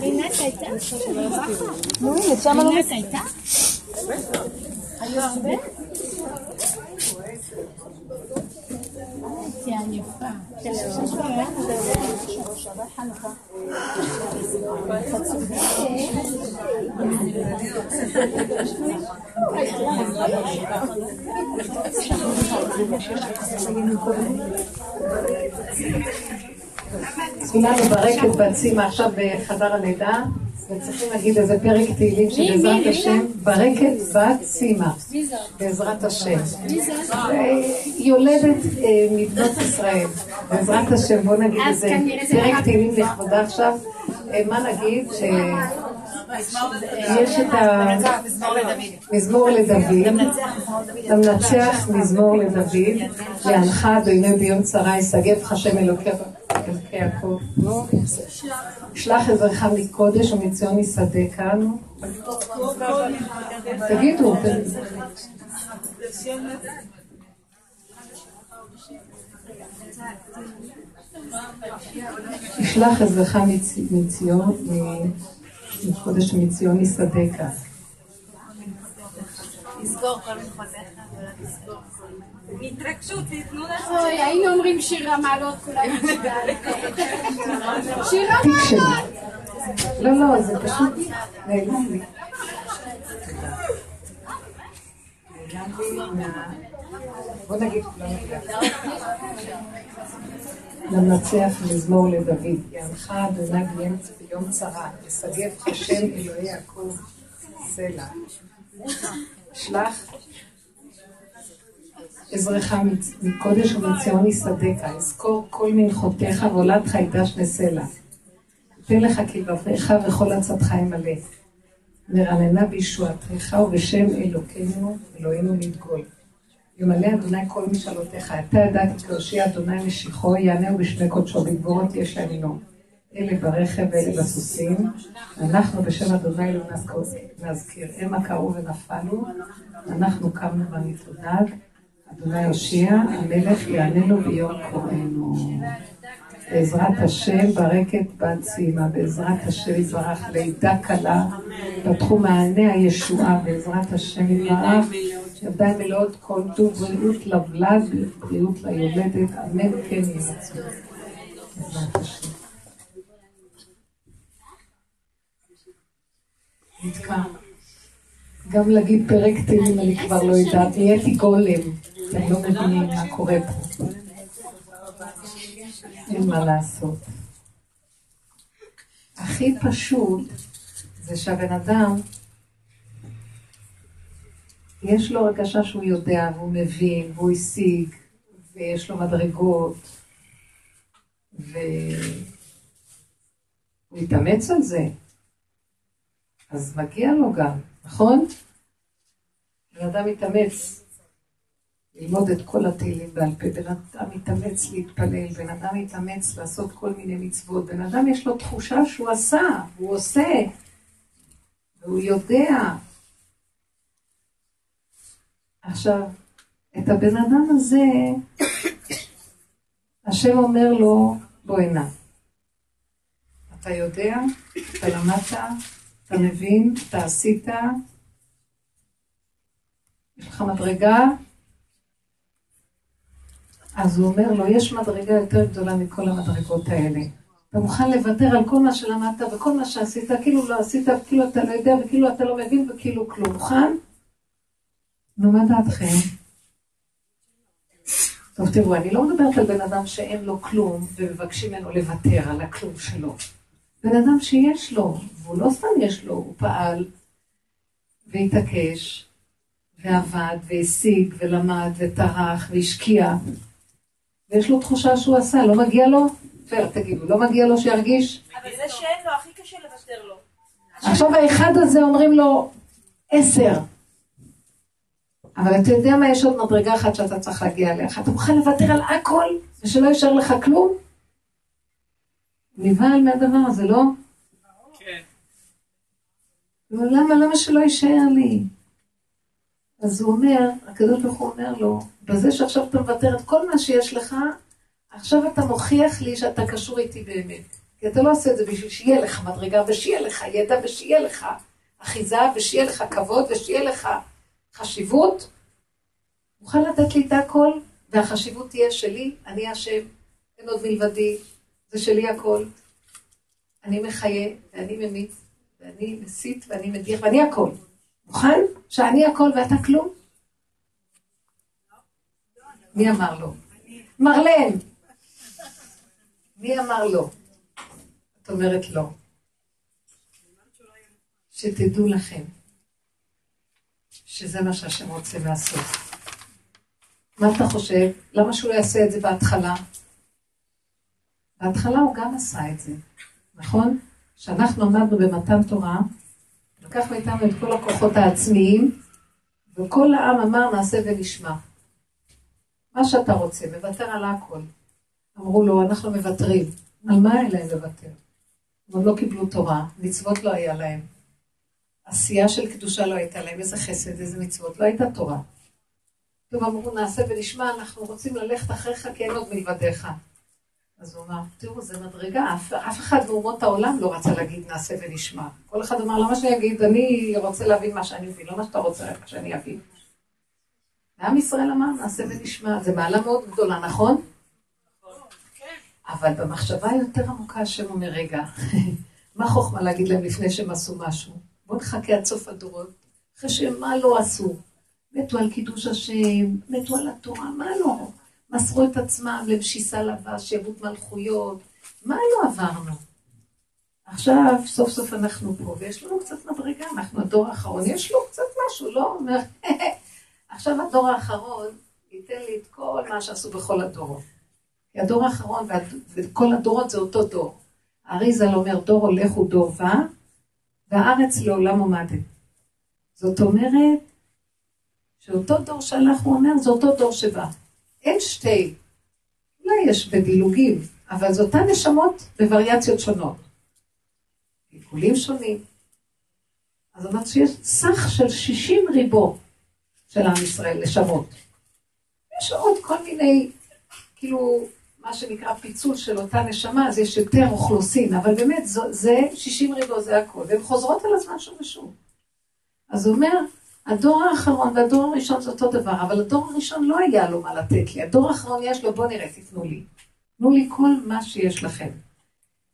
רינת הייתה? נו, לשם לא... רינת הייתה? היו הרבה? יפה. תפילה מברקת בעצימה עכשיו בחדר הלידה, וצריכים להגיד איזה פרק תהילים שבעזרת השם, ברקת בת סימה, בעזרת השם. היא יולדת אה, מבנות ישראל, בעזרת השם, בואו נגיד איזה פרק תהילים לכבודה עכשיו. אה, מה נגיד? יש את המזמור לדוד, למנצח מזמור לדוד, לענך אדוני ביום צרה ישגב לך שם אלוקי יעקב. שלח עזרך מקודש ומציון יסדקנו. תגידו. תשלח עזרך מציון מחודש מציון יסדקה. לזכור כל מחוזיך ולזכור כל... התרגשות, תיתנו לנו... אוי, היינו אומרים שיר המעלות כולם. שיר המעלות! לא, לא, זה פשוט. בוא נגיד למנצח מזמור לדוד, יענך אדוני ביום צרה, ישגב השם אלוהי יעקב סלע. שלח עזרך מקודש ומציון יסדקה, אזכור כל מנחותיך ועולתך ידש נסלע. תן לך כלבביך וכל עצתך ימלא. נרננה בישועתך ובשם אלוקינו, אלוהינו לדגול. ימלא אדוני כל משאלותיך, אתה ידעתי כי הושיע אדוני משיחו, יענהו בשמי קודשו, בגבורות יש להאמינו. אלה ברכב ואלה בסוסים, אנחנו בשם אדוני לא נזכיר, המה קראו ונפלו, אנחנו קמנו ונתעודד, אדוני הושיע, המלך יעננו ביום קוראנו. בעזרת השם ברקת בת סימה, בעזרת השם יתברך לידה קלה, פתחו מענה הישועה, בעזרת השם יתברך, ידיים מלאות כל טוב, בריאות לבלד, בריאות ליולדת, אמן כן יהיה. בעזרת השם. גם להגיד פרק תהילים אני כבר לא יודעת, נהייתי גולם, אתם לא מבינים מה קורה פה. אין מה לעשות. הכי פשוט זה שהבן אדם, יש לו הרגשה שהוא יודע והוא מבין והוא השיג ויש לו מדרגות והוא יתאמץ על זה. אז מגיע לו גם, נכון? בן אדם מתאמץ ללמוד את כל התהילים בעל פה, בן אדם מתאמץ להתפלל, בן אדם מתאמץ לעשות כל מיני מצוות, בן אדם יש לו תחושה שהוא עשה, הוא עושה, והוא יודע. עכשיו, את הבן אדם הזה, השם אומר לו, בוא הנה. אתה יודע, אתה למדת, אתה מבין, אתה עשית, יש לך מדרגה, אז הוא אומר לו, יש מדרגה יותר גדולה מכל המדרגות האלה. אתה מוכן לוותר על כל מה שלמדת וכל מה שעשית, כאילו לא עשית, וכאילו אתה לא יודע, וכאילו אתה לא מבין, וכאילו כלום. מוכן? נו, מה דעתכם? טוב, תראו, אני לא מדברת על בן אדם שאין לו כלום, ומבקשים ממנו לוותר על הכלום שלו. בן אדם שיש לו, והוא לא סתם יש לו, הוא פעל והתעקש, ועבד, והשיג, ולמד, וטרח, והשקיע, ויש לו תחושה שהוא עשה, לא מגיע לו? תגידו, לא מגיע לו שירגיש? אבל זה שאין לו, הכי קשה לוותר לו. עכשיו האחד הזה אומרים לו, עשר. אבל אתה יודע מה, יש עוד מדרגה אחת שאתה צריך להגיע אליה. אתה מוכן לוותר על הכל, ושלא יישאר לך כלום? נבהל מהדבר הזה, לא? כן. למה, למה שלא יישאר לי? אז הוא אומר, הקדוש ברוך הוא אומר לו, בזה שעכשיו אתה מוותר את כל מה שיש לך, עכשיו אתה מוכיח לי שאתה קשור איתי באמת. כי אתה לא עושה את זה בשביל שיהיה לך מדרגה, ושיהיה לך ידע, ושיהיה לך אחיזה, ושיהיה לך כבוד, ושיהיה לך חשיבות. מוכן לתת לי את הכל, והחשיבות תהיה שלי, אני השם, אין עוד מלבדי, זה שלי הכל. אני מחיה, ואני ממית, ואני מסית, ואני מדיח, ואני הכל. מוכן? שאני הכל ואתה כלום? מי אמר לו? מרלן. מי אמר לו? את אומרת לא. שתדעו לכם שזה מה שהשם רוצה לעשות. מה אתה חושב? למה שהוא לא יעשה את זה בהתחלה? בהתחלה הוא גם עשה את זה, נכון? כשאנחנו עמדנו במתן תורה, לקח מאיתנו את כל הכוחות העצמיים, וכל העם אמר נעשה ונשמע. מה שאתה רוצה, מוותר על הכל. אמרו לו, אנחנו מוותרים. על מה היה להם לוותר? הם לא קיבלו תורה, מצוות לא היה להם. עשייה של קדושה לא הייתה להם, איזה חסד, איזה מצוות, לא הייתה תורה. פתאום אמרו, נעשה ונשמע, אנחנו רוצים ללכת אחריך כי אין עוד מלבדיך. אז הוא אמר, תראו, זה מדרגה, אף, אף אחד מאומות העולם לא רצה להגיד נעשה ונשמע. כל אחד אמר, למה שאני אגיד, אני רוצה להבין מה שאני מבין, לא מה שאתה רוצה רק שאני אבין. ועם ישראל אמר, נעשה ונשמע, זה מעלה מאוד גדולה, נכון? אבל במחשבה היותר עמוקה השם אומר, רגע, מה חוכמה להגיד להם לפני שהם עשו משהו? בואו נחכה עד סוף הדורות, אחרי שהם מה לא עשו? מתו על קידוש השם, מתו על התורה, מה לא? מסרו את עצמם למשיסה לבש, שעבוד מלכויות, מה לא עברנו? עכשיו, סוף סוף אנחנו פה, ויש לנו קצת מדרגה, אנחנו הדור האחרון, יש לו קצת משהו, לא? עכשיו הדור האחרון ייתן לי את כל מה שעשו בכל הדורות. כי הדור האחרון וכל הדורות זה אותו דור. אריזל אומר, דור הולך הוא דור בא, והארץ לעולם עומדת. זאת אומרת, שאותו דור שהלך, הוא אומר, זה אותו דור שבא. אין שתי, אולי יש בדילוגים, אבל זה אותן נשמות בווריאציות שונות. גלגולים שונים. אז אמרת שיש סך של 60 ריבו של עם ישראל, נשמות. יש עוד כל מיני, כאילו, מה שנקרא פיצול של אותה נשמה, אז יש יותר אוכלוסין, אבל באמת, זו, זה 60 ריבו, זה הכול, והן חוזרות על הזמן שוב ושוב. אז הוא אומר, הדור האחרון והדור הראשון זה אותו דבר, אבל הדור הראשון לא היה לו מה לתת לי. הדור האחרון יש לו, בואו נראה, תיתנו לי. תנו לי כל מה שיש לכם.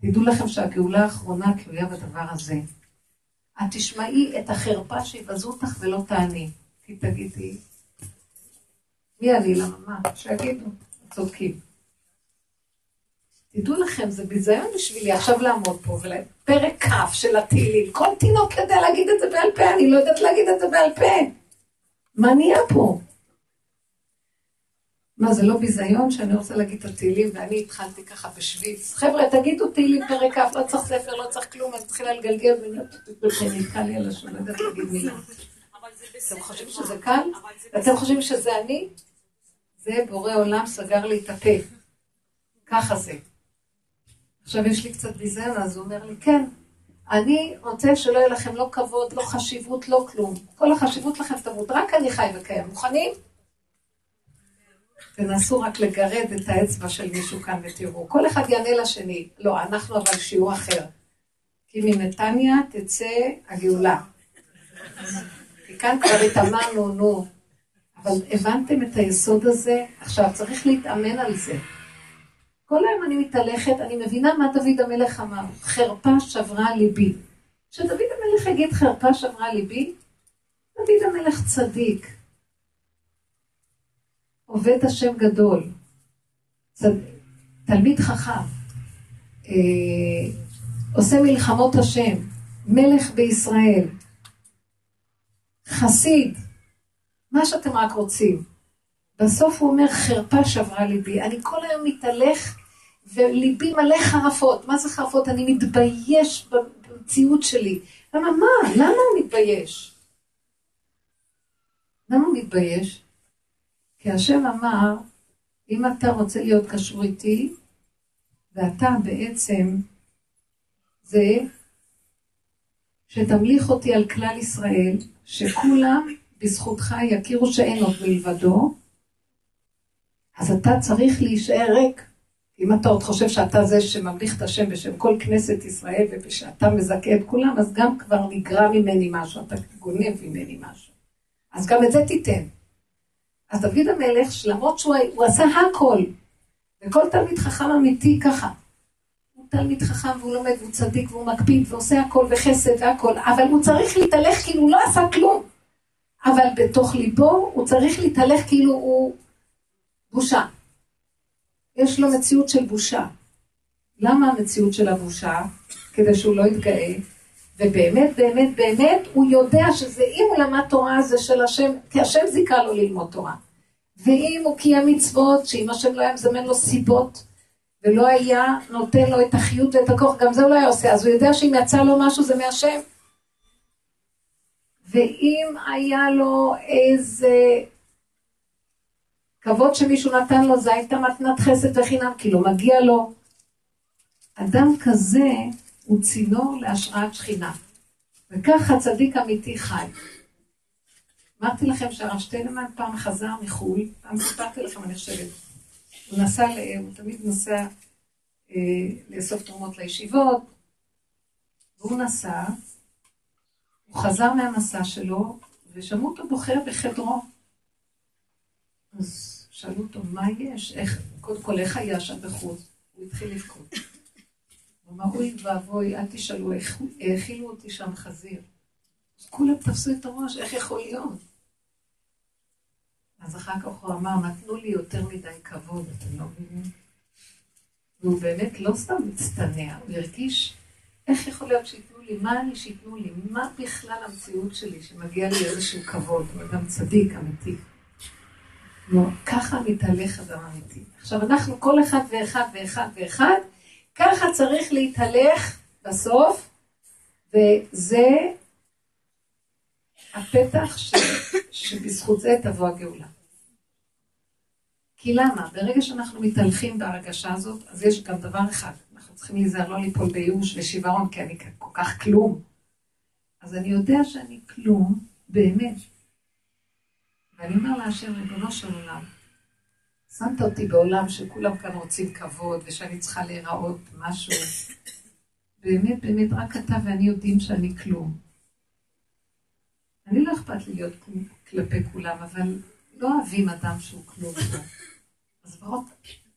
תדעו לכם שהגאולה האחרונה תלויה בדבר הזה. את תשמעי את החרפה שיבזו אותך ולא תעני. כי תגידי, מי אני? למה מה? שיגידו, צודקים. תדעו לכם, זה ביזיון בשבילי עכשיו לעמוד פה ולפרק כ' של התהילים. כל תינוק יודע להגיד את זה בעל פה, אני לא יודעת להגיד את זה בעל פה. מה נהיה פה? מה, זה לא ביזיון שאני רוצה להגיד את התהילים ואני התחלתי ככה בשוויץ? חבר'ה, תגידו תהילים פרק כ', לא צריך ספר, לא צריך כלום, אני מתחילה לגלגל ונתקע לי על השון, לא יודעת להגיד מילה. אתם חושבים שזה קל? אתם חושבים שזה אני? זה בורא עולם סגר לי את הפה. ככה זה. עכשיו יש לי קצת ביזיון, אז הוא אומר לי, כן, אני רוצה שלא יהיה לכם לא כבוד, לא חשיבות, לא כלום. כל החשיבות לכם תמות, רק אני חי וקיים. מוכנים? תנסו רק לגרד את האצבע של מישהו כאן ותראו. כל אחד יענה לשני. לא, אנחנו אבל שיעור אחר. כי מנתניה תצא הגאולה. כי כאן כבר התאמנו, נו. אבל הבנתם את היסוד הזה? עכשיו, צריך להתאמן על זה. כל היום אני מתהלכת, אני מבינה מה דוד המלך אמר, חרפה שברה ליבי. כשדוד המלך יגיד חרפה שברה ליבי, דוד המלך צדיק, עובד השם גדול, צד... תלמיד חכם, אה, עושה מלחמות השם, מלך בישראל, חסיד, מה שאתם רק רוצים. בסוף הוא אומר, חרפה שברה ליבי. אני כל היום מתהלך וליבי מלא חרפות. מה זה חרפות? אני מתבייש במציאות שלי. למה מה? למה הוא מתבייש? למה הוא מתבייש? כי השם אמר, אם אתה רוצה להיות קשור איתי, ואתה בעצם זה שתמליך אותי על כלל ישראל, שכולם בזכותך יכירו שאין עוד מלבדו, אז אתה צריך להישאר ריק, אם אתה עוד חושב שאתה זה שממליך את השם בשם כל כנסת ישראל ושאתה מזכה את כולם, אז גם כבר נגרע ממני משהו, אתה גונב ממני משהו. אז גם את זה תיתן. אז דוד המלך, שלמרות שהוא עשה הכל, וכל תלמיד חכם אמיתי ככה, הוא תלמיד חכם והוא לומד והוא צדיק והוא מקפיד ועושה הכל וחסד והכל, אבל הוא צריך להתהלך כאילו הוא לא עשה כלום. אבל בתוך ליבו הוא צריך להתהלך כאילו הוא בושה. יש לו מציאות של בושה. למה המציאות של הבושה? כדי שהוא לא יתגאה. ובאמת, באמת, באמת, הוא יודע שזה, אם הוא למד תורה זה של השם, כי השם זיכה לו ללמוד תורה. ואם הוא קיים מצוות, שאם השם לא היה מזמן לו סיבות, ולא היה נותן לו את החיות ואת הכוח, גם זה הוא לא היה עושה, אז הוא יודע שאם יצא לו משהו זה מהשם. ואם היה לו איזה כבוד שמישהו נתן לו, זה הייתה מתנת חסד וחינם, כי לא מגיע לו. אדם כזה הוא צינור להשראת שכינה. וככה צדיק אמיתי חי. אמרתי לכם שהרב שטיינמן פעם חזר מחו"ל, פעם סיפרתי לכם, אני חושבת. הוא נסע, הוא תמיד נוסע אה, לאסוף תרומות לישיבות, והוא נסע, הוא חזר מהמסע שלו, ושמעו אותו בוחר בחדרו. אז שאלו אותו, מה יש? איך, קודם כל, איך היה שם בחוץ? הוא התחיל לבכות. הוא אמר, אוי ואבוי, אל תשאלו, האכילו אותי שם חזיר. אז כולם תפסו את הראש, איך יכול להיות? אז אחר כך הוא אמר, נתנו לי יותר מדי כבוד, אתם לא מבינים? והוא באמת לא סתם מצטנע, הוא הרגיש, איך יכול להיות שייתנו לי, מה אני שייתנו לי, מה בכלל המציאות שלי, שמגיע לי איזשהו כבוד, הוא אדם צדיק, אמיתי. ככה מתהלך אדם אמיתי. עכשיו אנחנו, כל אחד ואחד ואחד ואחד, ככה צריך להתהלך בסוף, וזה הפתח ש, שבזכות זה תבוא הגאולה. כי למה? ברגע שאנחנו מתהלכים בהרגשה הזאת, אז יש גם דבר אחד, אנחנו צריכים להיזהר לא ליפול בייאוש ושיוורון, כי אני כל כך כלום. אז אני יודע שאני כלום, באמת. ואני אומר להשם, ריבונו של עולם, שמת אותי בעולם שכולם כאן רוצים כבוד, ושאני צריכה להיראות משהו. באמת, באמת, רק אתה ואני יודעים שאני כלום. אני לא אכפת לי להיות כלפי כולם, אבל לא אוהבים אדם שהוא כלום. אז בואו,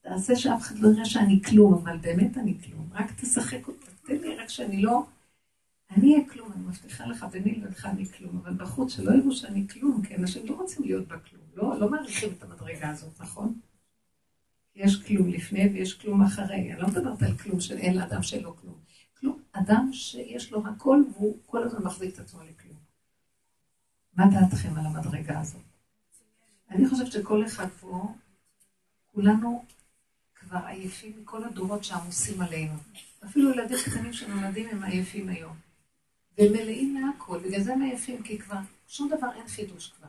תעשה שאף אחד לא יראה שאני כלום, אבל באמת אני כלום. רק תשחק אותה, תן לי רק שאני לא... אני אהיה כלום, אני מבטיחה לך, ביני לבינך אני כלום, אבל בחוץ שלא יראו שאני כלום, כי אנשים לא רוצים להיות בכלום, לא, לא מעריכים את המדרגה הזאת, נכון? יש כלום לפני ויש כלום אחרי. אני לא מדברת על כלום שאין לאדם שאין לו כלום. כלום, אדם שיש לו הכל והוא כל הזמן מחזיק את עצמו לכלום. מה דעתכם על המדרגה הזאת? אני חושבת שכל אחד פה, כולנו כבר עייפים מכל הדורות שעמוסים עלינו. אפילו ילדים קטנים שנולדים הם עייפים היום. והם מלאים מהכל, בגלל זה הם עייפים, כי כבר שום דבר אין חידוש כבר.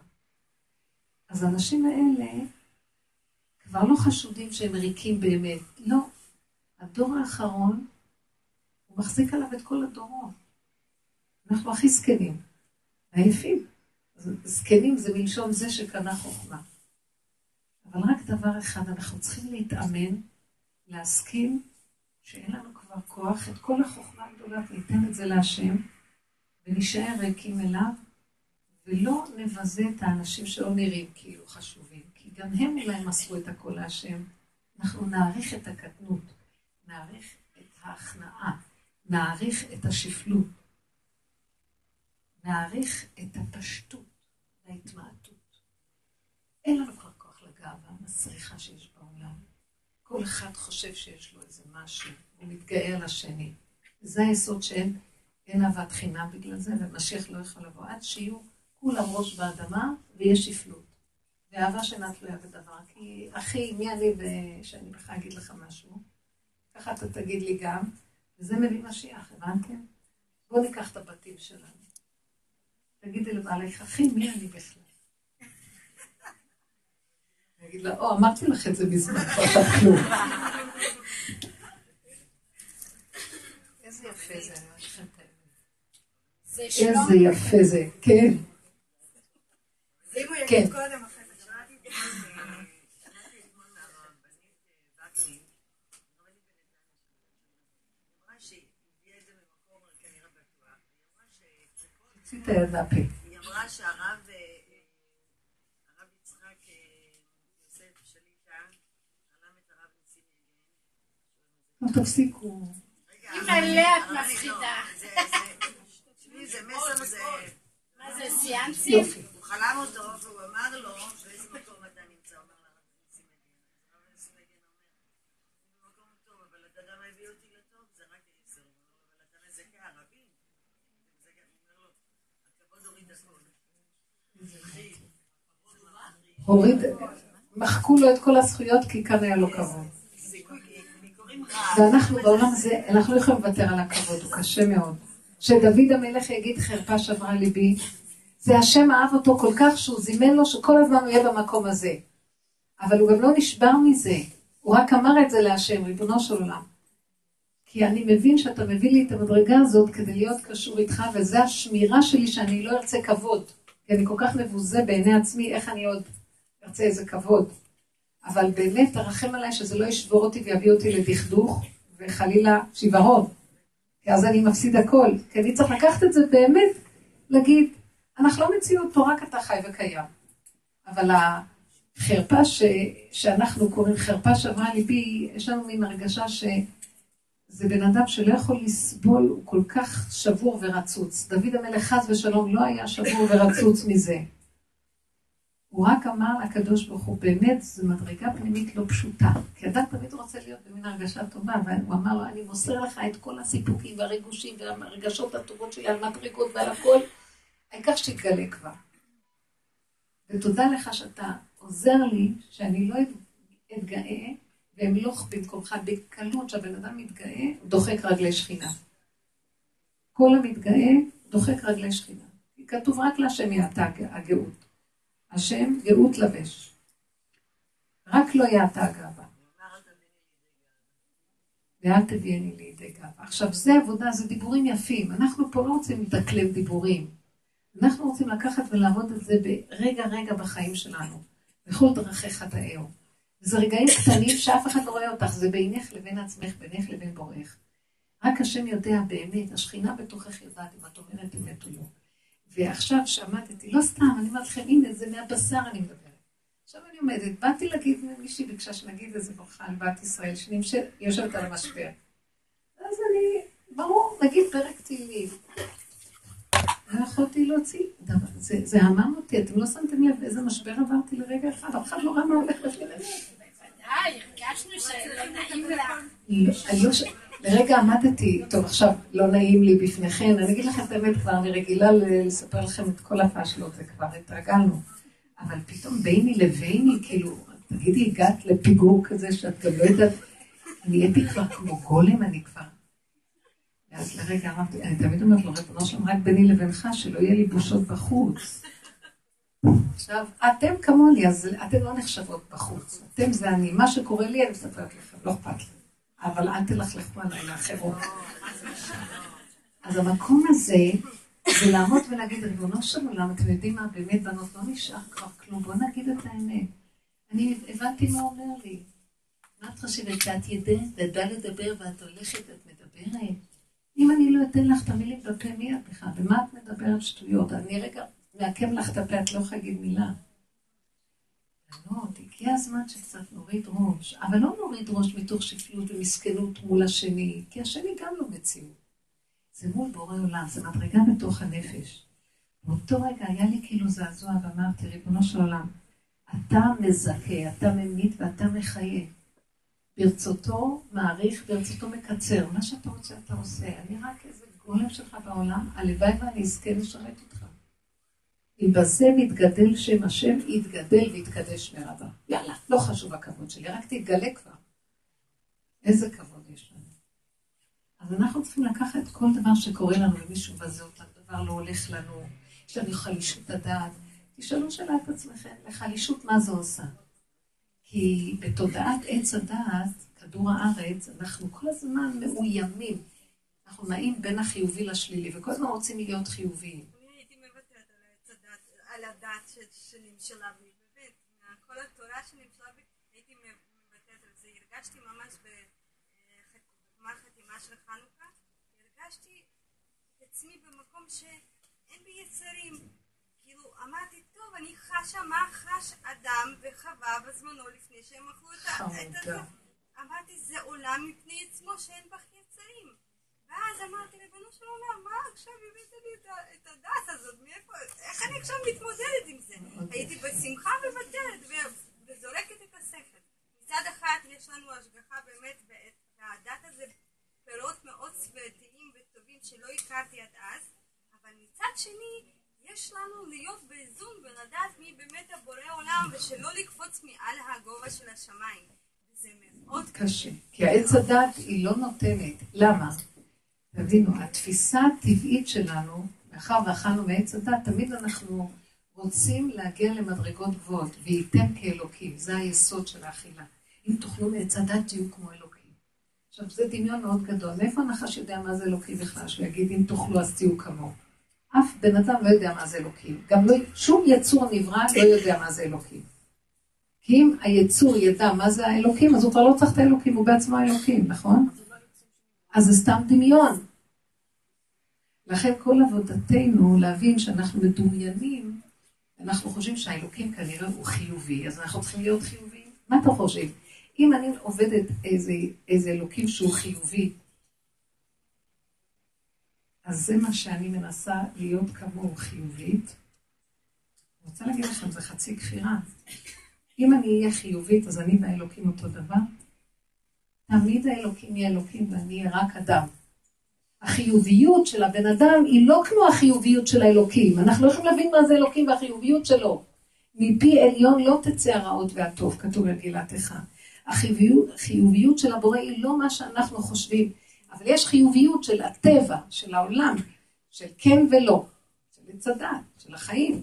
אז האנשים האלה כבר לא חשודים שהם ריקים באמת. לא. הדור האחרון, הוא מחזיק עליו את כל הדורות. אנחנו הכי זקנים, עייפים. זקנים זה מלשון זה שקנה חוכמה. אבל רק דבר אחד, אנחנו צריכים להתאמן, להסכים שאין לנו כבר כוח, את כל החוכמה הגדולה, ניתן את זה להשם, ונשאר ריקים אליו, ולא נבזה את האנשים שלא נראים כאילו חשובים, כי גם הם אולי מסרו את הכל להשם. אנחנו נעריך את הקטנות, נעריך את ההכנעה, נעריך את השפלות, נעריך את הפשטות וההתמעטות. אין לנו כבר כוח לגאווה המסריחה שיש בעולם. כל אחד חושב שיש לו איזה משהו, הוא מתגאה על השני. זה היסוד שאין אין אהבת חינם בגלל זה, ומשיח לא יכול לבוא עד שיהיו כולם ראש באדמה ויש שפלות. ואהבה שאינה תלויה בדבר. כי אחי, מי אני שאני בכלל אגיד לך משהו? ככה אתה תגיד לי גם, וזה מביא משיח, הבנתם? בואו ניקח את הבתים שלנו. תגידי לבעלך, אחי, מי אני בכלל? אני אגיד לה, או, אמרתי לך את זה מזמן, כבר כלום. איזה יפה זה, איזה יפה זה, כן. כן. היא אמרה שהרב יצחק יוסף שליטה רלם את הרב ניסים יגן. תפסיקו. אם עליה את מפחידה. זה מסר זה... מה זה, סיאנסים? הוא חלם אותו והוא אמר לו באיזה מקום אתה נמצא, אומר לרב ניסים מגן. הרב ניסים מגן אומר, אני במקום טוב, אבל אתה גם מביא אותי לטוב, זה רק עשר. אבל אתה מזכה ערבים. אומר לו, הכבוד הוריד הכל. הוריד, מחקו לו את כל הזכויות כי כאן היה לו כבוד. ואנחנו בעולם הזה, אנחנו לא יכולים לוותר על הכבוד, הוא קשה מאוד. שדוד המלך יגיד חרפה שברה ליבי, זה השם אהב אותו כל כך שהוא זימן לו שכל הזמן הוא יהיה במקום הזה. אבל הוא גם לא נשבר מזה, הוא רק אמר את זה להשם, ריבונו של עולם. כי אני מבין שאתה מביא לי את המדרגה הזאת כדי להיות קשור איתך, וזה השמירה שלי שאני לא ארצה כבוד. כי אני כל כך מבוזה בעיני עצמי, איך אני עוד ארצה איזה כבוד. אבל באמת תרחם עליי שזה לא ישבור אותי ויביא אותי לדכדוך, וחלילה שיוורון. אז אני מפסיד הכל. כי אני צריך לקחת את זה באמת, להגיד, אנחנו לא מציאות פה, רק אתה חי וקיים. אבל החרפה ש, שאנחנו קוראים חרפה שעברה ליבי, יש לנו מין הרגשה שזה בן אדם שלא יכול לסבול, הוא כל כך שבור ורצוץ. דוד המלך חס ושלום לא היה שבור ורצוץ מזה. הוא רק אמר לקדוש ברוך הוא, באמת, זו מדרגה פנימית לא פשוטה. כי אדם תמיד רוצה להיות במין הרגשה טובה, והוא אמר לו, אני מוסר לך את כל הסיפוקים והריגושים והרגשות הטובות שלי על מדרגות ועל הכל, העיקר שתתגלה כבר. ותודה לך שאתה עוזר לי, שאני לא אתגאה ואמלוך במקומך בקלות, שהבן אדם מתגאה, דוחק רגלי שכינה. כל המתגאה דוחק רגלי שכינה. כתוב רק להשם יעתה הגאות. השם גאות לבש. רק לא יעתה הגאווה. ואל תביאני לידי גאווה. עכשיו, זה עבודה, זה דיבורים יפים. אנחנו פה לא רוצים לדקלם דיבורים. אנחנו רוצים לקחת ולעבוד את זה ברגע רגע בחיים שלנו. בכל דרכי חטאיהו. זה רגעים קטנים שאף אחד לא רואה אותך, זה בינך לבין עצמך, בינך לבין בורך. רק השם יודע באמת, השכינה בתוכך יודעת אם את אומרת אמת או לא. ועכשיו שעמדתי, לא סתם, אני אומרת לכם, הנה, זה מהבשר אני מדברת. עכשיו אני עומדת, באתי להגיד, מישהי ביקשה שנגיד איזה ברכה על בת ישראל, שיושבת על המשבר. אז אני, ברור, נגיד פרק תהילים. לא יכולתי להוציא זה, זה אמר אותי, אתם לא שמתם לב איזה משבר עברתי לרגע אחד, אף אחד לא ראה מה הולך לפי בוודאי, הרגשנו שלא נעים לך. לא, לרגע עמדתי, טוב עכשיו לא נעים לי בפניכם, אני אגיד לכם את האמת כבר, אני רגילה לספר לכם את כל הפאשלות, זה כבר התרגלנו. אבל פתאום ביני לביני, כאילו, תגידי, הגעת לפיגור כזה שאת גם לא יודעת, נהייתי כבר כמו גולם, אני כבר... ואז לרגע אמרתי, אני תמיד אומרת לו, ריבונו שלום, רק ביני לבינך, שלא יהיה לי בושות בחוץ. עכשיו, אתם כמוני, אז אתם לא נחשבות בחוץ. אתם זה אני, מה שקורה לי, אני מספרת לכם, לא אכפת לי. אבל אל תלכלכו עליי לאחרות. אז המקום הזה, זה לעמוד ולהגיד, ריבונו של עולם, אתם יודעים מה, באמת, בנות, לא נשאר כבר כלום, בואו נגיד את האמת. אני הבנתי מה אומר לי. מה את חושבת, שאת ידע לדבר ואת הולכת, את מדברת? אם אני לא אתן לך את המילים בפה, מי את בכלל? ומה את מדברת שטויות? אני רגע מעכב לך את הפה, את לא יכולה להגיד מילה. בנות, הגיע הזמן שקצת נוריד ראש, אבל לא נוריד ראש מתוך שפלות ומסכנות מול השני, כי השני גם לא מציאות. זה מול בורא עולם, זה מדרגה בתוך הנפש. באותו רגע היה לי כאילו זעזוע ואמרתי, ריבונו של עולם, אתה מזכה, אתה ממית ואתה מחיה. ברצותו מעריך, ברצותו מקצר. מה שאתה רוצה אתה עושה. אני רק איזה גולם שלך בעולם, הלוואי ואני אזכה לשרת אותך. אם בזה מתגדל שם השם, יתגדל ויתקדש מרבה. יאללה, לא חשוב הכבוד שלי, רק תתגלה כבר. איזה כבוד יש לנו. אז אנחנו צריכים לקחת כל דבר שקורה לנו, ומישהו בזה אותנו, דבר לא הולך לנו, יש לנו חלישות הדעת. תשאלו שאלה את עצמכם, לחלישות מה זה עושה? כי בתודעת עץ הדעת, כדור הארץ, אנחנו כל הזמן מאוימים. אנחנו נעים בין החיובי לשלילי, וכל הזמן רוצים להיות חיוביים. אני הייתי מוותרת על עץ הדעת, על הדעת בי, באמת, כל התורה שנמשלה בי, הייתי מוותרת על זה. הרגשתי ממש בגמר חתימה של חנוכה, הרגשתי את עצמי במקום ש... אין בי יצרים. כאילו, אמרתי, טוב, אני חשה מה חש אדם וחווה בזמנו לפני שהם אכלו את ה... את הזה. חמודה. אמרתי, זה עולם מפני עצמו שאין בך יצרים. ואז אמרתי, ריבונו של עולם, מה עכשיו הבאת לי את ה- את הדת הזאת? מאיפה, איך אני עכשיו מתמודדת עם זה? אוקיי. הייתי בשמחה ו- וזורקת את השכל. מצד אחד יש לנו השגחה באמת, והדת הזה פירות מאוד סביבתיים וטובים שלא הכרתי עד אז, אבל מצד שני, יש לנו להיות באיזון ולדעת מי באמת הבורא עולם ושלא לקפוץ מעל הגובה של השמיים. זה מאוד קשה. כי העץ הדת היא לא נותנת. למה? תבינו, התפיסה הטבעית שלנו, מאחר ואכלנו מעץ הדת, תמיד אנחנו רוצים להגיע למדרגות גבוהות, וייתם כאלוקים, זה היסוד של האכילה. אם תאכלו מעץ הדת, תהיו כמו אלוקים. עכשיו, זה דמיון מאוד גדול. מאיפה הנחש יודע מה זה אלוקי בכלל? שהוא יגיד, אם תאכלו אז תהיו כמוהו. אף בן אדם לא יודע מה זה אלוקים. גם לא, שום יצור נברא לא יודע מה זה אלוקים. כי אם היצור ידע מה זה האלוקים, אז הוא כבר לא צריך את האלוקים, הוא בעצמו האלוקים, נכון? אז זה סתם דמיון. לכן כל עבודתנו להבין שאנחנו מדומיינים, אנחנו חושבים שהאלוקים כנראה הוא חיובי, אז אנחנו צריכים להיות חיוביים. מה אתה חושב? אם אני עובדת איזה, איזה אלוקים שהוא חיובי, אז זה מה שאני מנסה להיות כמוהו חיובית. אני רוצה להגיד לכם, זה חצי כפירה. אם אני אהיה חיובית, אז אני והאלוקים אותו דבר. תמיד האלוקים יהיה אלוקים ואני רק אדם. החיוביות של הבן אדם היא לא כמו החיוביות של האלוקים. אנחנו לא יכולים להבין מה זה אלוקים והחיוביות שלו. מפי עליון לא תצא הרעות והטוב, כתוב במגילת איכה. החיוביות, החיוביות של הבורא היא לא מה שאנחנו חושבים, אבל יש חיוביות של הטבע, של העולם, של כן ולא, של עץ הדת, של החיים.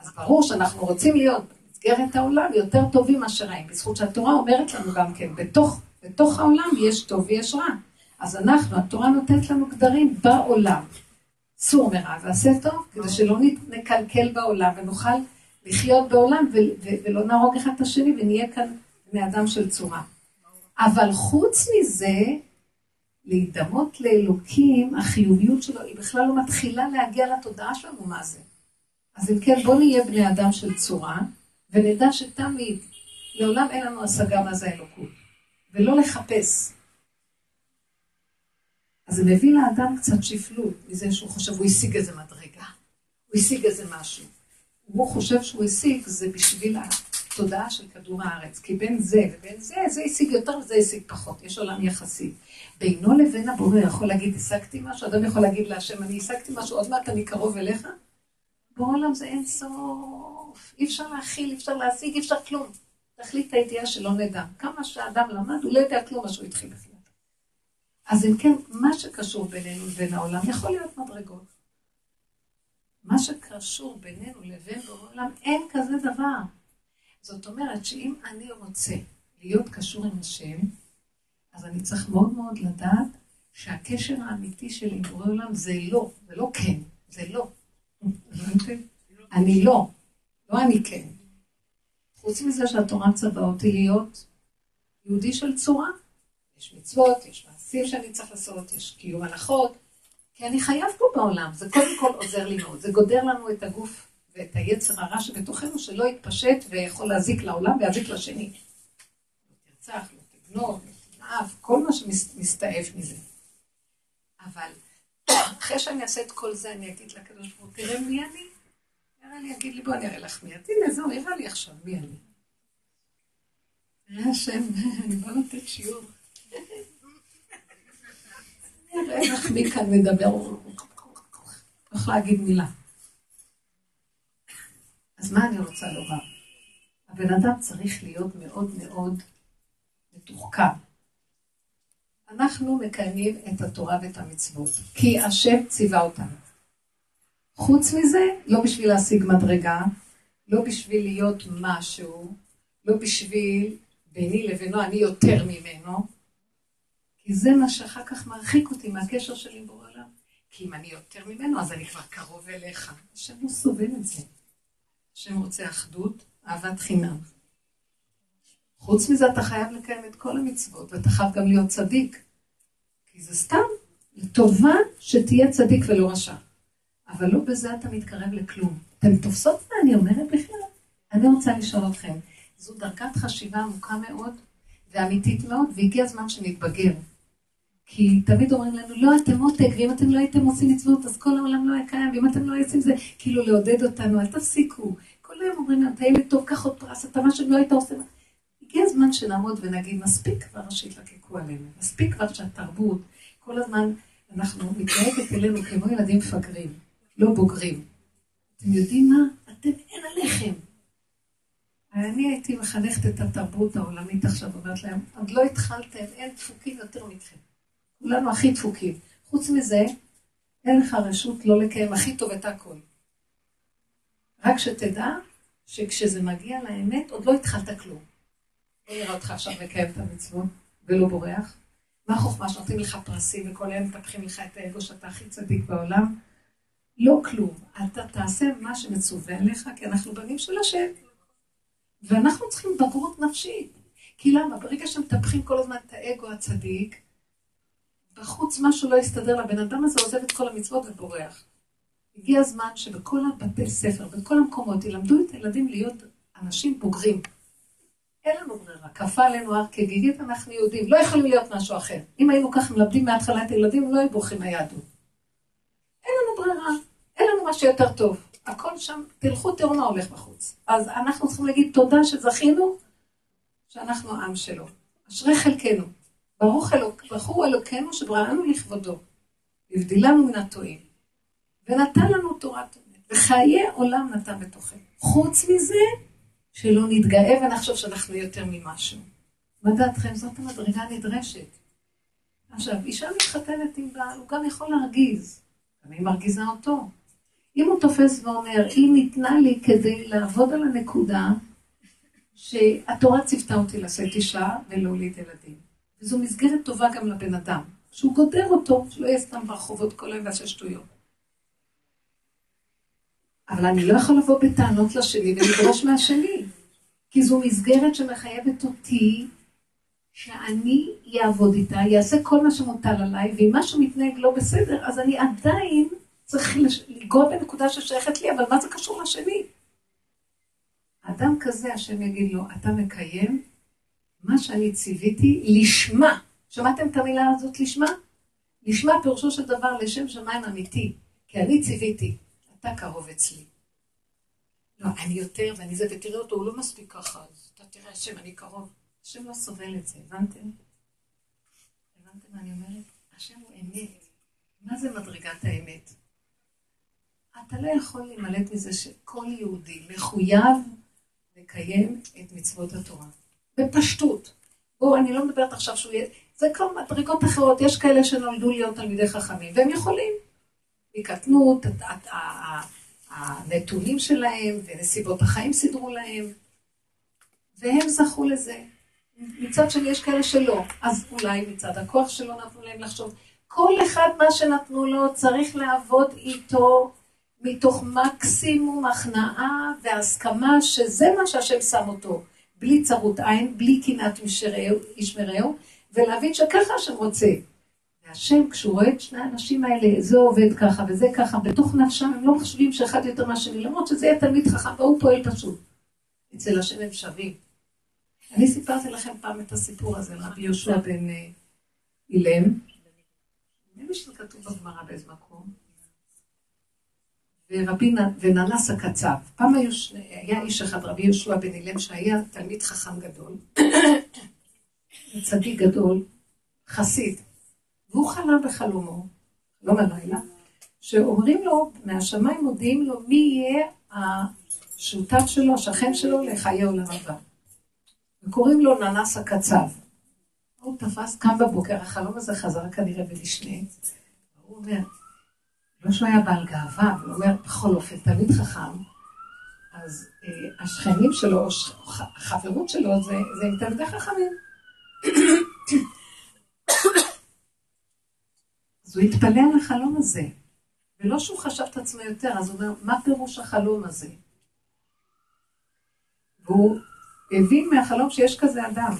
אז ברור שאנחנו רוצים להיות במסגרת העולם יותר טובים מאשר רעים, בזכות שהתורה אומרת לנו גם כן, בתוך, בתוך העולם יש טוב ויש רע. אז אנחנו, התורה נותנת לנו גדרים בעולם. סור מרע ועשה טוב, כדי שלא נקלקל בעולם ונוכל לחיות בעולם ו- ו- ולא נהרוג אחד את השני ונהיה כאן בני אדם של צורה. אבל חוץ מזה, להידמות לאלוקים, החיוביות שלו היא בכלל לא מתחילה להגיע לתודעה שלנו מה זה. אז אם כן, בואו נהיה בני אדם של צורה, ונדע שתמיד, לעולם אין לנו השגה מה זה האלוקות, ולא לחפש. אז זה מביא לאדם קצת שפלות, מזה שהוא חושב, הוא השיג איזה מדרגה, הוא השיג איזה משהו. הוא חושב שהוא השיג, זה בשביל התודעה של כדור הארץ, כי בין זה ובין זה, זה השיג יותר וזה השיג פחות, יש עולם יחסי. בינו לבין הבורא יכול להגיד, השגתי משהו, אדם יכול להגיד להשם, אני השגתי משהו, עוד מעט אני קרוב אליך? בעולם זה אין סוף, אי אפשר להכיל, אי אפשר להשיג, אי אפשר כלום. תכלית הידיעה שלא נדע. כמה שאדם למד, הוא לא יודע כלום מה שהוא התחיל בכלל. אז אם כן, מה שקשור בינינו לבין העולם יכול להיות מדרגות. מה שקשור בינינו לבין העולם, אין כזה דבר. זאת אומרת שאם אני רוצה להיות קשור עם השם, אז אני צריך מאוד מאוד לדעת שהקשר האמיתי שלי עם בורא עולם זה לא, זה לא כן, זה לא. אני לא, לא אני כן. חוץ מזה שהתורה מצווה אותי להיות יהודי של צורה, יש מצוות, יש מעשים שאני צריך לעשות, יש קיום הנחות, כי אני חייב פה בעולם, זה קודם כל עוזר לי מאוד, זה גודר לנו את הגוף ואת היצר הרע שבתוכנו, שלא יתפשט ויכול להזיק לעולם ויזיק לשני. לא תרצח, לא תגנוב, לא תנאף, כל מה שמסתעף מזה. אבל אחרי שאני אעשה את כל זה, אני אגיד לקדוש ברוך הוא, תראה מי אני. נראה לי, יגיד לי, בוא אני אראה לך מי את. הנה, זהו, נראה לי עכשיו מי אני. תראה השם, אני באה לתת שיעור. אני אראה לך מי כאן מדבר, יכול להגיד מילה. אז מה אני רוצה לומר? הבן אדם צריך להיות מאוד מאוד מתוחכם. אנחנו מקיימים את התורה ואת המצוות, כי השם ציווה אותנו. חוץ מזה, לא בשביל להשיג מדרגה, לא בשביל להיות משהו, לא בשביל ביני לבינו, אני יותר ממנו, כי זה מה שאחר כך מרחיק אותי מהקשר שלי עם בורא עולם. כי אם אני יותר ממנו, אז אני כבר קרוב אליך. השם לא סובל את זה. השם רוצה אחדות, אהבת חינם. חוץ מזה אתה חייב לקיים את כל המצוות, ואתה חייב גם להיות צדיק. כי זה סתם לטובה שתהיה צדיק ולא רשע. אבל לא בזה אתה מתקרב לכלום. אתם תופסות מה אני אומרת בכלל? אני רוצה לשאול אתכם, זו דרגת חשיבה עמוקה מאוד ואמיתית מאוד, והגיע הזמן שנתבגר. כי תמיד אומרים לנו, לא, אתם עותק, ואם אתם לא הייתם עושים מצוות, אז כל העולם לא היה קיים, ואם אתם לא הייתם זה, כאילו לעודד אותנו, אל תפסיקו. כל היום אומרים לנו, אתה ילד טוב, קח עוד פרס, אתה מה שלא היית עושה. הגיע הזמן שנעמוד ונגיד, מספיק כבר שיתלקקו עלינו, מספיק כבר שהתרבות, כל הזמן אנחנו מתנהגת אלינו כמו ילדים מפגרים, לא בוגרים. אתם יודעים מה? אתם אין עליכם. אני הייתי מחנכת את התרבות העולמית עכשיו, אומרת להם, עוד לא התחלתם, אין דפוקים יותר מכם. כולנו הכי דפוקים. חוץ מזה, אין לך רשות לא לקיים הכי טוב את הכל. רק שתדע שכשזה מגיע לאמת, עוד לא התחלת כלום. לא נראה אותך עכשיו מקיים את המצוות ולא בורח. מה החוכמה שנותנים לך פרסים וכל היום מפתחים לך את האגו שאתה הכי צדיק בעולם? לא כלום. אתה תעשה מה שמצווה עליך, כי אנחנו בנים של השם. ואנחנו צריכים בגרות נפשית. כי למה? ברגע שמטפחים כל הזמן את האגו הצדיק, בחוץ משהו לא יסתדר לבן אדם הזה, עוזב את כל המצוות ובורח. הגיע הזמן שבכל הבתי ספר, בכל המקומות, ילמדו את הילדים להיות אנשים בוגרים. אין לנו ברירה, כפה עלינו הר כגיגית, אנחנו יהודים, לא יכולים להיות משהו אחר. אם היינו ככה מלמדים מההתחלה את הילדים, לא היו בורחים מהיהדות. אין לנו ברירה, אין לנו משהו יותר טוב. הכל שם, תלכו תראו מה הולך בחוץ. אז אנחנו צריכים להגיד תודה שזכינו, שאנחנו העם שלו. אשרי חלקנו. ברוך אלוק, ברכו אלוקינו שבראנו לכבודו. הבדילנו מן הטועים. ונתן לנו תורת אמת. וחיי עולם נתן בתוכנו. חוץ מזה, שלא נתגאה ונחשוב שאנחנו יותר ממשהו. מה דעתכם? זאת המדרגה הנדרשת. עכשיו, אישה מתחתנת עם בעל, הוא גם יכול להרגיז. אני מרגיזה אותו. אם הוא תופס ואומר, היא ניתנה לי כדי לעבוד על הנקודה שהתורה ציוותה אותי לשאת אישה ולהוליד ילדים. וזו מסגרת טובה גם לבן אדם, שהוא גודר אותו, שלא יהיה סתם ברחובות כל היום ועשה שטויות. אבל אני לא יכול לבוא בטענות לשני ולדרוש מהשני, כי זו מסגרת שמחייבת אותי שאני אעבוד איתה, אעשה כל מה שמוטל עליי, ואם משהו מתנהג לא בסדר, אז אני עדיין צריך לנגוע בנקודה ששייכת לי, אבל מה זה קשור לשני? אדם כזה, השם יגיד לו, אתה מקיים מה שאני ציוויתי לשמה. שמעתם את המילה הזאת לשמה? לשמה פירושו של דבר לשם שמיים אמיתי, כי אני ציוויתי, אתה קרוב אצלי. לא, אני יותר ואני זה, ותראה אותו, הוא לא מספיק ככה, אז אתה תראה, השם, אני קרוב. השם לא סובל את זה, הבנתם? הבנתם מה אני אומרת? השם הוא אמת. מה זה מדרגת האמת? אתה לא יכול להימלט מזה שכל יהודי מחויב לקיים את מצוות התורה. בפשטות. בואו, אני לא מדברת עכשיו שהוא יהיה... זה כבר מדרגות אחרות, יש כאלה שנולדו להיות תלמידי חכמים, והם יכולים. מקטנות, הנתונים שלהם ונסיבות החיים סידרו להם, והם זכו לזה. מצד שני יש כאלה שלא, אז אולי מצד הכוח שלא נתנו להם לחשוב. כל אחד מה שנתנו לו צריך לעבוד איתו מתוך מקסימום הכנעה והסכמה שזה מה שהשם שם אותו, בלי צרות עין, בלי קנאת איש מרעהו, ולהבין שככה השם רוצה. והשם, כשהוא רואה את שני האנשים האלה, זה עובד ככה וזה ככה, בתוך נפשם הם לא חושבים שאחד יותר מהשני, למרות שזה יהיה תלמיד חכם, והוא פועל פשוט. אצל השם הם שווים. אני סיפרתי לכם פעם את הסיפור הזה, רבי יהושע בן אילם. נראה לי שזה כתוב בגמרא באיזה מקום. ורבי וננס הקצב. פעם היה איש אחד, רבי יהושע בן אילם, שהיה תלמיד חכם גדול, צדיק גדול, חסיד. והוא חלם בחלומו, לא בלילה, שאומרים לו, מהשמיים מודיעים לו מי יהיה השותף שלו, השכן שלו לחיי עולם הבא. וקוראים לו ננס הקצב. הוא תפס, קם בבוקר, החלום הזה חזר כנראה במשנה. הוא אומר, לא שהוא היה בעל גאווה, אבל הוא אומר, בכל אופן, תלמיד חכם, אז אה, השכנים שלו, החברות שלו, זה, זה עם תלמידי חכמים. אז הוא התפלא על החלום הזה, ולא שהוא חשב את עצמו יותר, אז הוא אומר, מה פירוש החלום הזה? והוא הבין מהחלום שיש כזה אדם.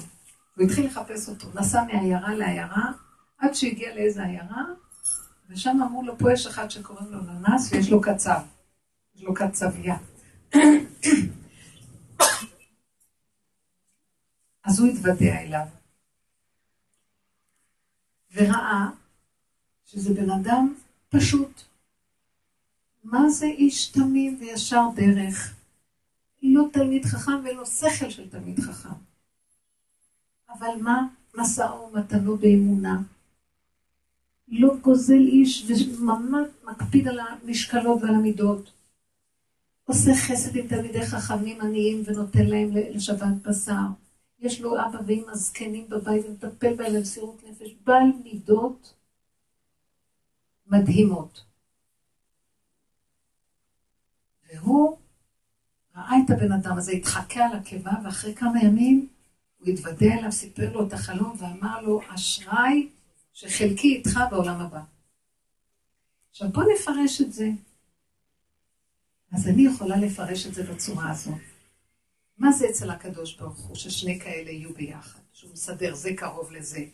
הוא התחיל לחפש אותו, נסע מעיירה לעיירה, עד שהגיע לאיזה עיירה, ושם אמרו לו, פה יש אחד שקוראים לו ננס ויש לו קצב. יש לו קצבייה. אז הוא התוודע אליו. וראה שזה בן אדם פשוט. מה זה איש תמים וישר דרך? לא תלמיד חכם ולא שכל של תלמיד חכם. אבל מה? משא ומתנו באמונה. לא גוזל איש וממש מקפיד על המשקלות ועל המידות. עושה חסד עם תלמידי חכמים עניים ונותן להם לשבת בשר. יש לו אבא ואמא זקנים בבית ומטפל בהם למסירות נפש. בעל מידות מדהימות. והוא ראה את הבן אדם הזה, התחכה על הקיבה, ואחרי כמה ימים הוא התוודע אליו, סיפר לו את החלום ואמר לו, אשראי שחלקי איתך בעולם הבא. עכשיו בוא נפרש את זה. אז אני יכולה לפרש את זה בצורה הזאת. מה זה אצל הקדוש ברוך הוא, ששני כאלה יהיו ביחד, שהוא מסדר זה קרוב לזה?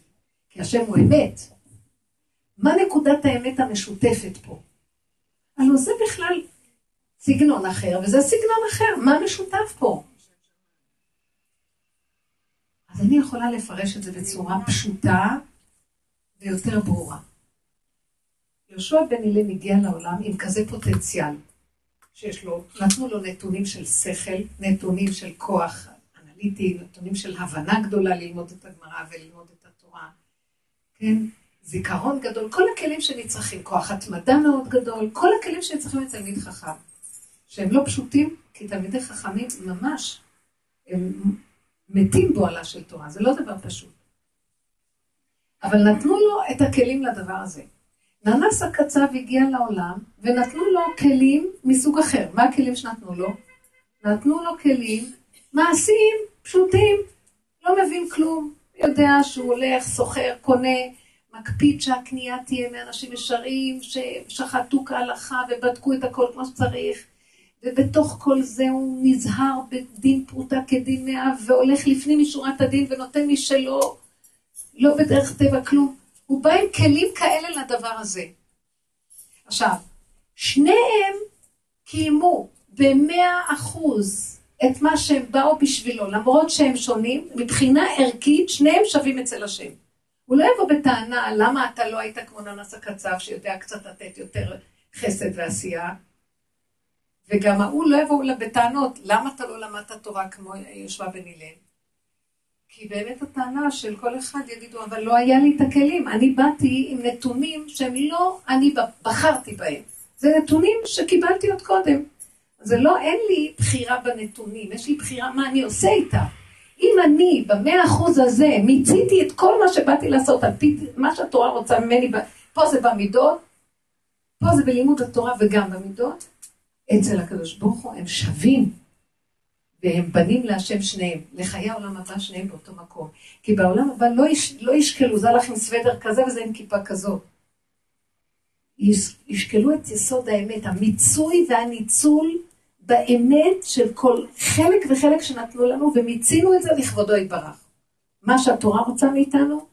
כי השם הוא אמת. מה נקודת האמת המשותפת פה? הלוא זה בכלל סגנון אחר, וזה סגנון אחר, מה משותף פה? אז אני יכולה לפרש את זה בצורה פשוטה ויותר ברורה. יהושע בן אילן הגיע לעולם עם כזה פוטנציאל, שיש לו, נתנו לו נתונים של שכל, נתונים של כוח אנליטי, נתונים של הבנה גדולה ללמוד את הגמרא וללמוד את התורה, כן? זיכרון גדול, כל הכלים שנצרכים, כוח התמדה מאוד גדול, כל הכלים שנצרכים לתלמיד חכם, שהם לא פשוטים, כי תלמידי חכמים ממש, הם מתים בועלה של תורה, זה לא דבר פשוט. אבל נתנו לו את הכלים לדבר הזה. ננס הקצב הגיע לעולם, ונתנו לו כלים מסוג אחר. מה הכלים שנתנו לו? נתנו לו כלים מעשיים, פשוטים, לא מבין כלום, יודע שהוא הולך, סוחר, קונה, מקפיד שהקנייה תהיה מאנשים ישרים, ששחטו כהלכה ובדקו את הכל כמו שצריך, ובתוך כל זה הוא נזהר בדין פרוטה כדין מאה, והולך לפנים משורת הדין ונותן משלו, לא בדרך טבע כלום. הוא בא עם כלים כאלה לדבר הזה. עכשיו, שניהם קיימו במאה אחוז את מה שהם באו בשבילו, למרות שהם שונים, מבחינה ערכית, שניהם שווים אצל השם. הוא לא יבוא בטענה למה אתה לא היית כמו ננס הקצב שיודע קצת לתת יותר חסד ועשייה, וגם ההוא לא יבואו בטענות, למה אתה לא למדת תורה כמו יושבה בן הלל? כי באמת הטענה של כל אחד יגידו, אבל לא היה לי את הכלים, אני באתי עם נתונים שהם לא אני בחרתי בהם. זה נתונים שקיבלתי עוד קודם. זה לא, אין לי בחירה בנתונים, יש לי בחירה מה אני עושה איתה. אם אני במאה אחוז הזה מיציתי את כל מה שבאתי לעשות על פי מה שהתורה רוצה ממני, פה זה במידות, פה זה בלימוד התורה וגם במידות, אצל הקדוש ברוך הוא הם שווים. והם בנים להשם שניהם, לחיי העולם הבא שניהם באותו מקום. כי בעולם הבא לא, יש, לא ישקלו, זה הלך עם סוודר כזה וזה עם כיפה כזאת. ישקלו את יסוד האמת, המיצוי והניצול באמת של כל חלק וחלק שנתנו לנו, ומיצינו את זה לכבודו יתברך. מה שהתורה רוצה מאיתנו,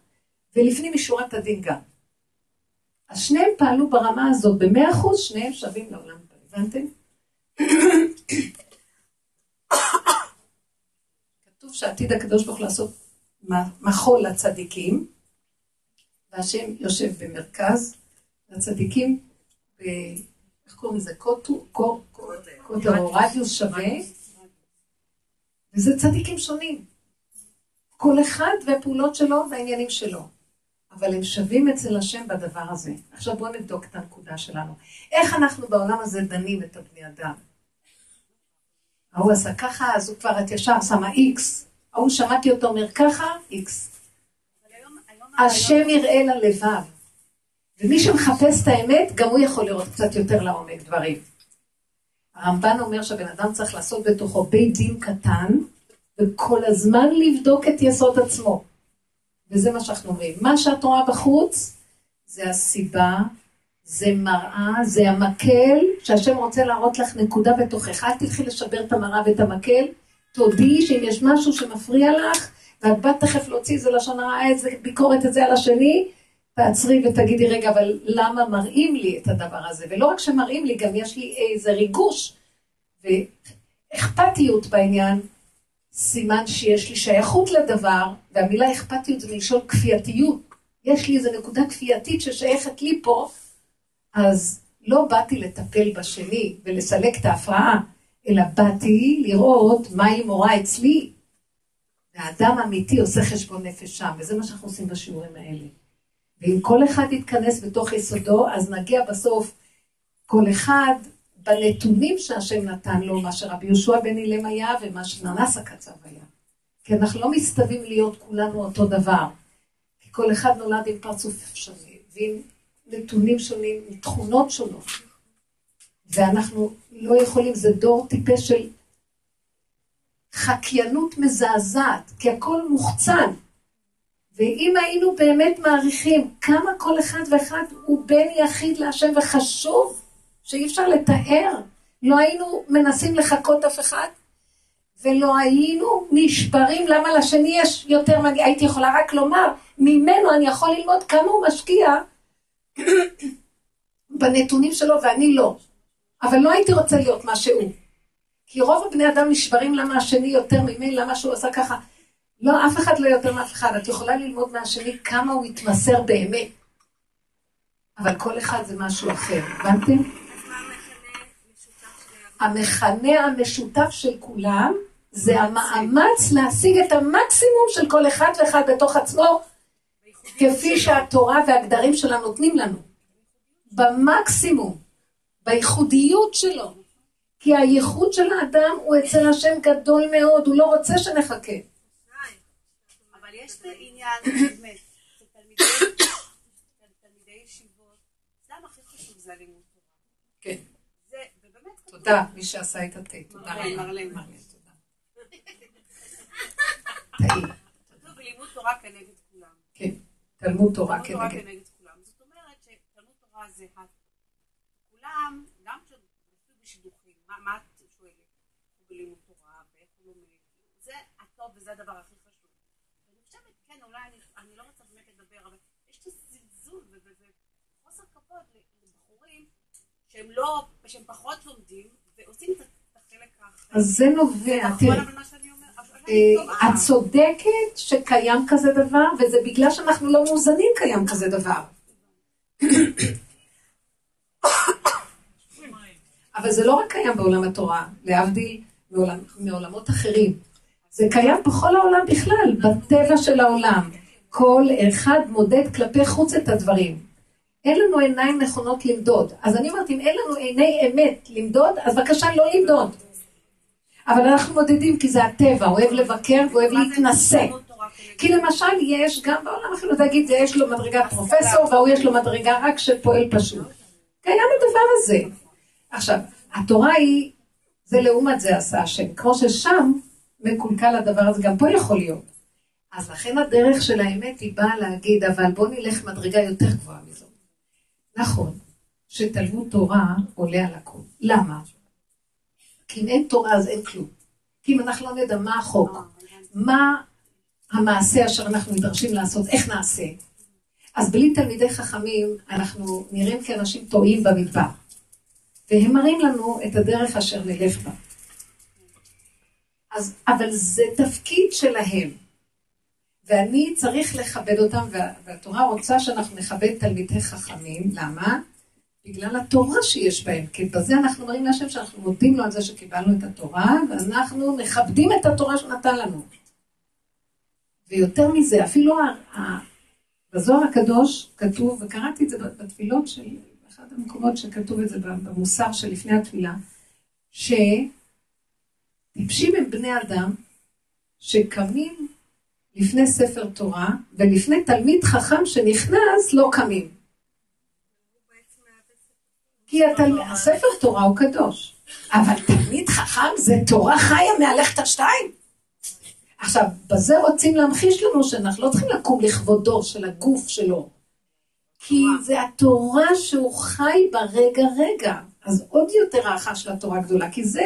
ולפנים משורת הדין גם. אז שניהם פעלו ברמה הזאת, במאה אחוז, שניהם שווים לעולם הבא, הבנתם? כתוב שעתיד הקדוש ברוך לעשות מחול לצדיקים, והשם יושב במרכז, לצדיקים, איך קוראים לזה? קוטר או רדיוס שווה, וזה צדיקים שונים. כל אחד והפעולות שלו והעניינים שלו. אבל הם שווים אצל השם בדבר הזה. עכשיו בואו נבדוק את הנקודה שלנו. איך אנחנו בעולם הזה דנים את הבני אדם? ההוא עשה ככה, אז הוא כבר את ישר שמה איקס. ההוא שמעתי אותו אומר ככה, איקס. השם יראה ללבב. ומי שמחפש את האמת, גם הוא יכול לראות קצת יותר לעומק דברים. הרמב"ן אומר שהבן אדם צריך לעשות בתוכו בית דין קטן, וכל הזמן לבדוק את יסוד עצמו. וזה מה שאנחנו אומרים. מה שאת רואה בחוץ, זה הסיבה זה מראה, זה המקל, שהשם רוצה להראות לך נקודה בתוכך. אל תלכי לשבר את המראה ואת המקל, תודי שאם יש משהו שמפריע לך, ואת באת תכף להוציא איזה לשון הרע, איזה ביקורת את זה על השני, תעצרי ותגידי, רגע, אבל למה מראים לי את הדבר הזה? ולא רק שמראים לי, גם יש לי איזה ריגוש ואכפתיות בעניין, סימן שיש לי שייכות לדבר, והמילה אכפתיות זה מלשון כפייתיות. יש לי איזו נקודה כפייתית ששייכת לי פה, אז לא באתי לטפל בשני ולסלק את ההפרעה, אלא באתי לראות מה היא מורה אצלי. והאדם אמיתי עושה חשבון נפש שם, וזה מה שאנחנו עושים בשיעורים האלה. ואם כל אחד יתכנס בתוך יסודו, אז נגיע בסוף, כל אחד בנתונים שהשם נתן לו, מה שרבי יהושע בן אילם היה ומה שננס הקצב היה. כי אנחנו לא מסתווים להיות כולנו אותו דבר. כי כל אחד נולד עם פרצוף שונה, ועם נתונים שונים, עם תכונות שונות. ואנחנו לא יכולים, זה דור טיפש של חקיינות מזעזעת, כי הכל מוחצן. ואם היינו באמת מעריכים כמה כל אחד ואחד הוא בן יחיד להשם וחשוב שאי אפשר לתאר, לא היינו מנסים לחקות אף אחד ולא היינו נשברים למה לשני יש יותר מגיע, הייתי יכולה רק לומר, ממנו אני יכול ללמוד כמה הוא משקיע בנתונים שלו ואני לא. אבל לא הייתי רוצה להיות מה שהוא. כי רוב הבני אדם נשברים למה השני יותר ממני, למה שהוא עשה ככה. לא, אף אחד לא יותר מאף אחד. את יכולה ללמוד מהשני כמה הוא התמסר באמת. אבל כל אחד זה משהו אחר, הבנתם? המכנה המשותף של כולם זה המאמץ להשיג את המקסימום של כל אחד ואחד בתוך עצמו, כפי שהתורה והגדרים שלה נותנים לנו. במקסימום, בייחודיות שלו. כי הייחוד של האדם הוא אצל השם גדול מאוד, הוא לא רוצה שנחכה. אבל יש עניין, באמת, תלמידי ישיבות, זה הכי חשוב זה הלימוד תורה. כן. תודה, מי שעשה את התה. תודה רבה. מרלן. מרלן, תודה. כתוב בלימוד תורה כנגד תלמוד תורה תלמוד תורה כנגד. כנגד כולם. זאת אומרת שתלמוד תורה זה כולם, גם כשנפלו בשידוכים, מה את שואלת? הוא בלימוד תורה, ואיך הוא לומד? זה הטוב וזה הדבר הכי חשוב. ואני חושבת, כן, אולי אני- לא רוצה באמת לדבר, אבל יש את הזלזול וחוסר כבוד לבחורים שהם לא, שהם פחות לומדים, ועושים את החלק האחר. אז זה נובע, נכון, תראה, את צודקת שקיים כזה דבר, וזה בגלל שאנחנו לא מאוזנים קיים כזה דבר. אבל זה לא רק קיים בעולם התורה, להבדיל מעולמות אחרים. זה קיים בכל העולם בכלל, בטבע של העולם. כל אחד מודד כלפי חוץ את הדברים. אין לנו עיניים נכונות למדוד. אז אני אומרת, אם אין לנו עיני אמת למדוד, אז בבקשה לא למדוד. אבל אנחנו מודדים כי זה הטבע, אוהב לבקר ואוהב להתנשא. כי למשל יש גם בעולם להגיד, זה יש לו מדרגת פרופסור והוא יש לו מדרגה רק של פועל פשוט. קיים הדבר הזה. עכשיו, התורה היא, זה לעומת זה עשה השם. כמו ששם מקולקל הדבר הזה, גם פה יכול להיות. אז לכן הדרך של האמת היא באה להגיד, אבל בוא נלך מדרגה יותר גבוהה מזו. נכון, שתלמוד תורה עולה על הכול. למה? כי אם אין תורה אז אין כלום. כי אם אנחנו לא נדע מה החוק, מה המעשה אשר אנחנו נדרשים לעשות, איך נעשה. אז בלי תלמידי חכמים אנחנו נראים כאנשים טועים במדבר. והם מראים לנו את הדרך אשר נלך בה. אז, אבל זה תפקיד שלהם. ואני צריך לכבד אותם, וה, והתורה רוצה שאנחנו נכבד תלמידי חכמים. למה? בגלל התורה שיש בהם. כי בזה אנחנו מראים להשם שאנחנו מודים לו על זה שקיבלנו את התורה, ואנחנו מכבדים את התורה שנתן לנו. ויותר מזה, אפילו בזוהר הקדוש כתוב, וקראתי את זה בתפילות של, אחד המקומות שכתוב את זה במוסר שלפני התפילה, שטיפשים הם בני אדם שקמים לפני ספר תורה, ולפני תלמיד חכם שנכנס לא קמים. כי התל... הספר תורה הוא קדוש, אבל תלמיד חכם זה תורה חיה מהלכת השתיים. עכשיו, בזה רוצים להמחיש לנו שאנחנו לא צריכים לקום לכבודו של הגוף שלו, כי זה התורה שהוא חי ברגע רגע. אז עוד יותר הערכה של התורה גדולה, כי זה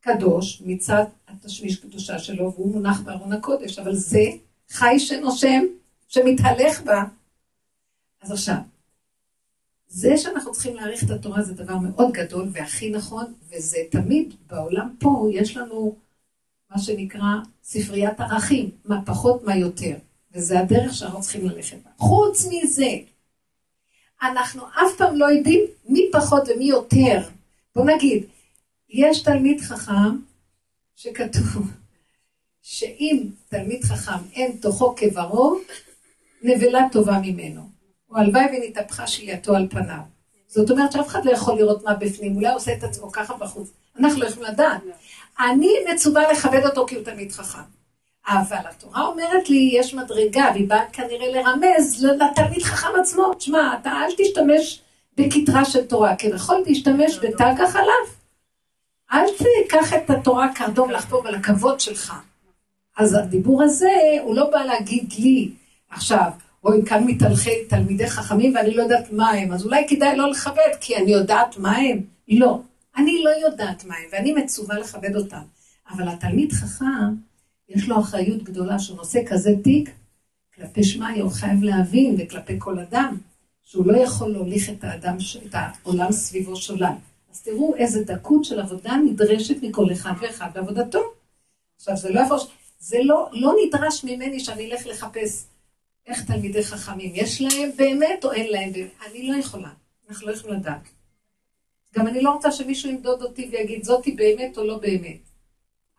קדוש מצד התשמיש קדושה שלו, והוא מונח בארון הקודש, אבל זה חי שנושם, שמתהלך בה. אז עכשיו, זה שאנחנו צריכים להעריך את התורה זה דבר מאוד גדול והכי נכון, וזה תמיד בעולם פה יש לנו מה שנקרא ספריית ערכים, מה פחות מה יותר, וזה הדרך שאנחנו צריכים ללכת בה. חוץ מזה, אנחנו אף פעם לא יודעים מי פחות ומי יותר. בוא נגיד, יש תלמיד חכם שכתוב שאם תלמיד חכם אין תוכו כברו, נבלה טובה ממנו. או הלוואי ונתהפכה שלייתו על פניו. זאת אומרת שאף אחד לא יכול לראות מה בפנים, אולי הוא עושה את עצמו ככה בחוץ. אנחנו לא יכולים לדעת. אני מצווה לכבד אותו כי הוא תלמיד חכם. אבל התורה אומרת לי, יש מדרגה, והיא באה כנראה לרמז לתלמיד חכם עצמו. תשמע, אתה אל תשתמש בכתרה של תורה, כביכול תשתמש בתג החלב. אל תיקח את התורה כאדום לחתום על הכבוד שלך. אז הדיבור הזה, הוא לא בא להגיד לי, עכשיו, אוי, כאן מתהלכי תלמידי חכמים ואני לא יודעת מה הם, אז אולי כדאי לא לכבד, כי אני יודעת מה הם. לא, אני לא יודעת מה הם, ואני מצווה לכבד אותם. אבל התלמיד חכם, יש לו אחריות גדולה שהוא נושא כזה תיק, כלפי שמאי הוא חייב להבין, וכלפי כל אדם, שהוא לא יכול להוליך את האדם, את העולם סביבו שולל. אז תראו איזה דקות של עבודה נדרשת מכל אחד ואחד בעבודתו. עכשיו, זה לא יבוא, זה לא, לא נדרש ממני שאני אלך לחפש איך תלמידי חכמים, יש להם באמת או אין להם באמת? אני לא יכולה, אנחנו לא יכולים לדעת. גם אני לא רוצה שמישהו ימדוד אותי ויגיד, זאתי באמת או לא באמת.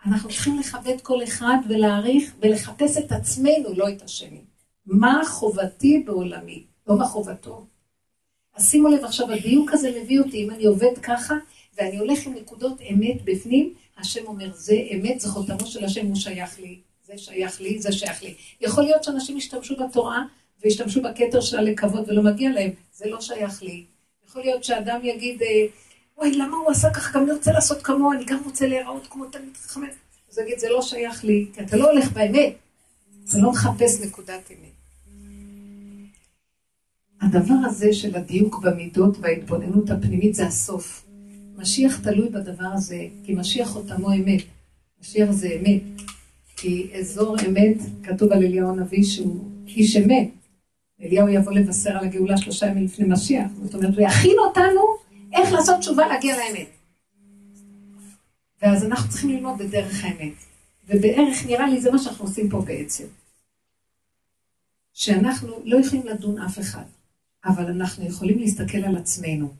אנחנו צריכים לכבד כל אחד ולהעריך ולחפש את עצמנו, לא את השני. מה חובתי בעולמי, לא מה חובתו. אז שימו לב עכשיו, הדיוק הזה מביא אותי, אם אני עובד ככה, ואני הולך עם נקודות אמת בפנים, השם אומר, זה אמת, זה חותמו של השם, הוא שייך לי. זה שייך לי, זה שייך לי. יכול להיות שאנשים ישתמשו בתורה וישתמשו בכתר שלה לכבוד ולא מגיע להם, זה לא שייך לי. יכול להיות שאדם יגיד, אה, וואי, למה הוא עשה ככה? גם אני רוצה לעשות כמוהו, אני גם רוצה להיראות כמו תלמיד חכם. אז יגיד, זה לא שייך לי, כי אתה לא הולך באמת. אתה לא מחפש נקודת אמת. הדבר הזה של הדיוק במידות וההתבוננות הפנימית זה הסוף. משיח תלוי בדבר הזה, כי משיח חותמו אמת. משיח זה אמת. כי אזור אמת, כתוב על אליהו הנביא שהוא איש אמת. אליהו יבוא לבשר על הגאולה שלושה ימים לפני משיח. זאת אומרת, הוא יכין אותנו איך לעשות תשובה להגיע לאמת. ואז אנחנו צריכים ללמוד בדרך האמת. ובערך, נראה לי, זה מה שאנחנו עושים פה בעצם. שאנחנו לא יכולים לדון אף אחד, אבל אנחנו יכולים להסתכל על עצמנו.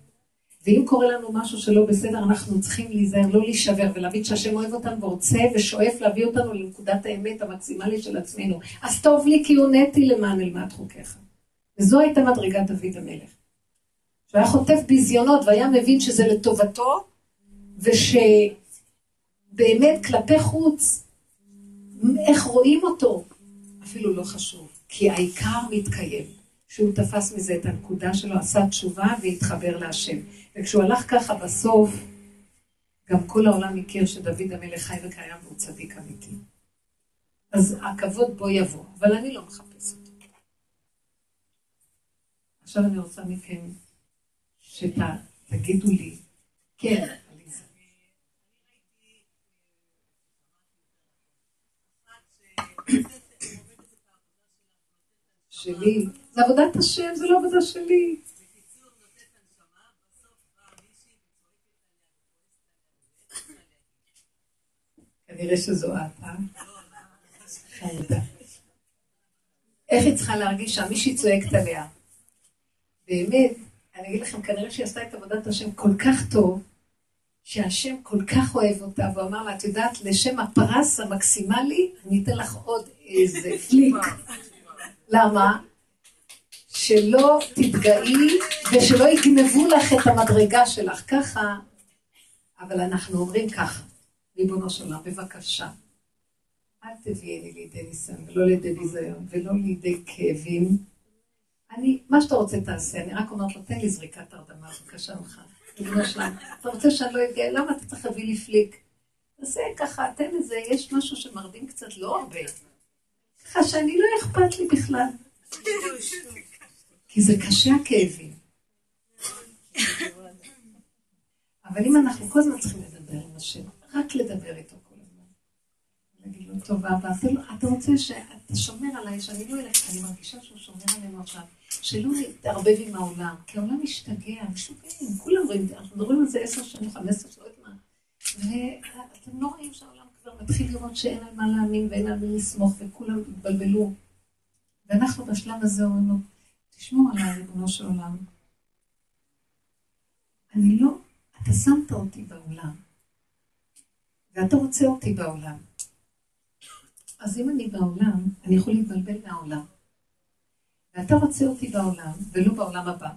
ואם קורה לנו משהו שלא בסדר, אנחנו צריכים להיזהר, לא להישבר ולהבין שהשם אוהב אותנו ורוצה ושואף להביא אותנו לנקודת האמת המקסימלית של עצמנו. אז טוב לי כי הונאתי למען אלמד חוקיך. וזו הייתה מדרגת דוד המלך. שהוא היה חוטף ביזיונות והיה מבין שזה לטובתו, ושבאמת כלפי חוץ, איך רואים אותו, אפילו לא חשוב, כי העיקר מתקיים. שהוא תפס מזה את הנקודה שלו, עשה תשובה והתחבר להשם. וכשהוא הלך ככה בסוף, גם כל העולם הכיר שדוד המלך חי וקיים והוא צדיק אמיתי. אז הכבוד בו יבוא, אבל אני לא מחפש אותו. עכשיו אני רוצה מכם שתגידו לי, כן. שלי, זה עבודת השם, זה לא עבודה שלי. כנראה שזו את, אה? חמודה. איך היא צריכה להרגיש שם? מישהי צועקת עליה. באמת, אני אגיד לכם, כנראה שהיא עשתה את עבודת השם כל כך טוב, שהשם כל כך אוהב אותה, והוא אמר לה, את יודעת, לשם הפרס המקסימלי, אני אתן לך עוד איזה פליק. למה? שלא תתגאי ושלא יגנבו לך את המדרגה שלך. ככה, אבל אנחנו אומרים ככה, ריבונו של עולם, בבקשה, אל תביאי לידי ניסיון ולא לידי ביזיון ולא לידי כאבים. אני, מה שאתה רוצה תעשה, אני רק אומרת לו, תן לי זריקת הרדמה, בבקשה ממך. ריבונו של עולם, אתה רוצה שאני לא אגיע, למה אתה צריך להביא לי פליק? תעשה ככה, תן לזה, יש משהו שמרדים קצת, לא הרבה. ככה שאני לא אכפת לי בכלל. כי זה קשה הכאבים. אבל אם אנחנו כל הזמן צריכים לדבר עם השם, רק לדבר איתו כל הזמן. להגיד לו, טוב, אבא, אתה, לא, רוצה שאתה שומר עליי, שאני לא אלך, אני מרגישה שהוא שומר עלינו עכשיו. שלא נתערבב עם העולם, כי העולם משתגע, משוגעים, כולם רואים, אנחנו מדברים על זה עשר שנים, חמש עשרה שעות מה. ואתם לא רואים שהעולם כבר מתחיל לראות שאין על מה להאמין ואין על מי לסמוך, וכולם התבלבלו. ואנחנו בשלב הזה אומרים לו, תשמעו עליי, ריבונו של עולם. אני לא, אתה שמת אותי בעולם, ואתה רוצה אותי בעולם. אז אם אני בעולם, אני יכול להתבלבל מהעולם. ואתה רוצה אותי בעולם, ולא בעולם הבא.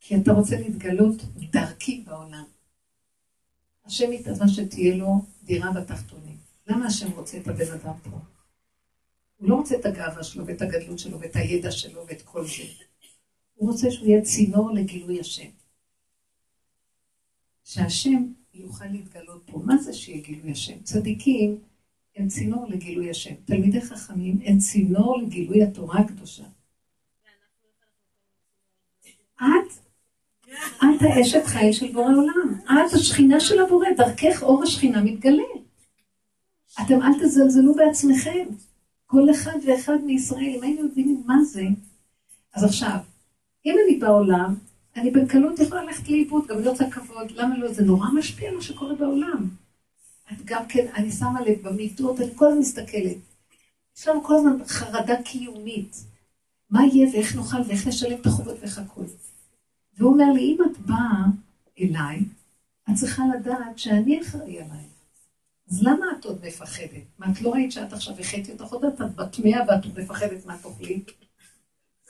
כי אתה רוצה להתגלות דרכי בעולם. השם יתאזן שתהיה לו דירה בתחתונים. למה השם רוצה את הבן אדם פה? הוא לא רוצה את הגאווה שלו ואת הגדלות שלו ואת הידע שלו ואת כל זה. הוא רוצה שהוא יהיה צינור לגילוי השם. שהשם יוכל להתגלות פה. מה זה שיהיה גילוי השם? צדיקים הם צינור לגילוי השם. תלמידי חכמים הם צינור לגילוי התורה הקדושה. את, את האשת חיל של בורא עולם. את השכינה של הבורא, דרכך אור השכינה מתגלה. אתם אל תזלזלו בעצמכם. כל אחד ואחד מישראל, אם היינו יודעים מה זה, אז עכשיו, אם אני בעולם, אני בקלות יכולה ללכת לאיבוד, גם לא רוצה כבוד, למה לא? זה נורא משפיע מה שקורה בעולם. את גם כן, אני שמה לב במידות, אני כל הזמן מסתכלת. יש לנו כל הזמן חרדה קיומית. מה יהיה ואיך נאכל ואיך נשלם את החובות ואיך הכול. והוא אומר לי, אם את באה אליי, את צריכה לדעת שאני אחראי עליי. אז למה את עוד מפחדת? מה, את לא ראית שאת עכשיו החטאתי אותך עוד את בת מאה ואת עוד מפחדת מה תאכלי?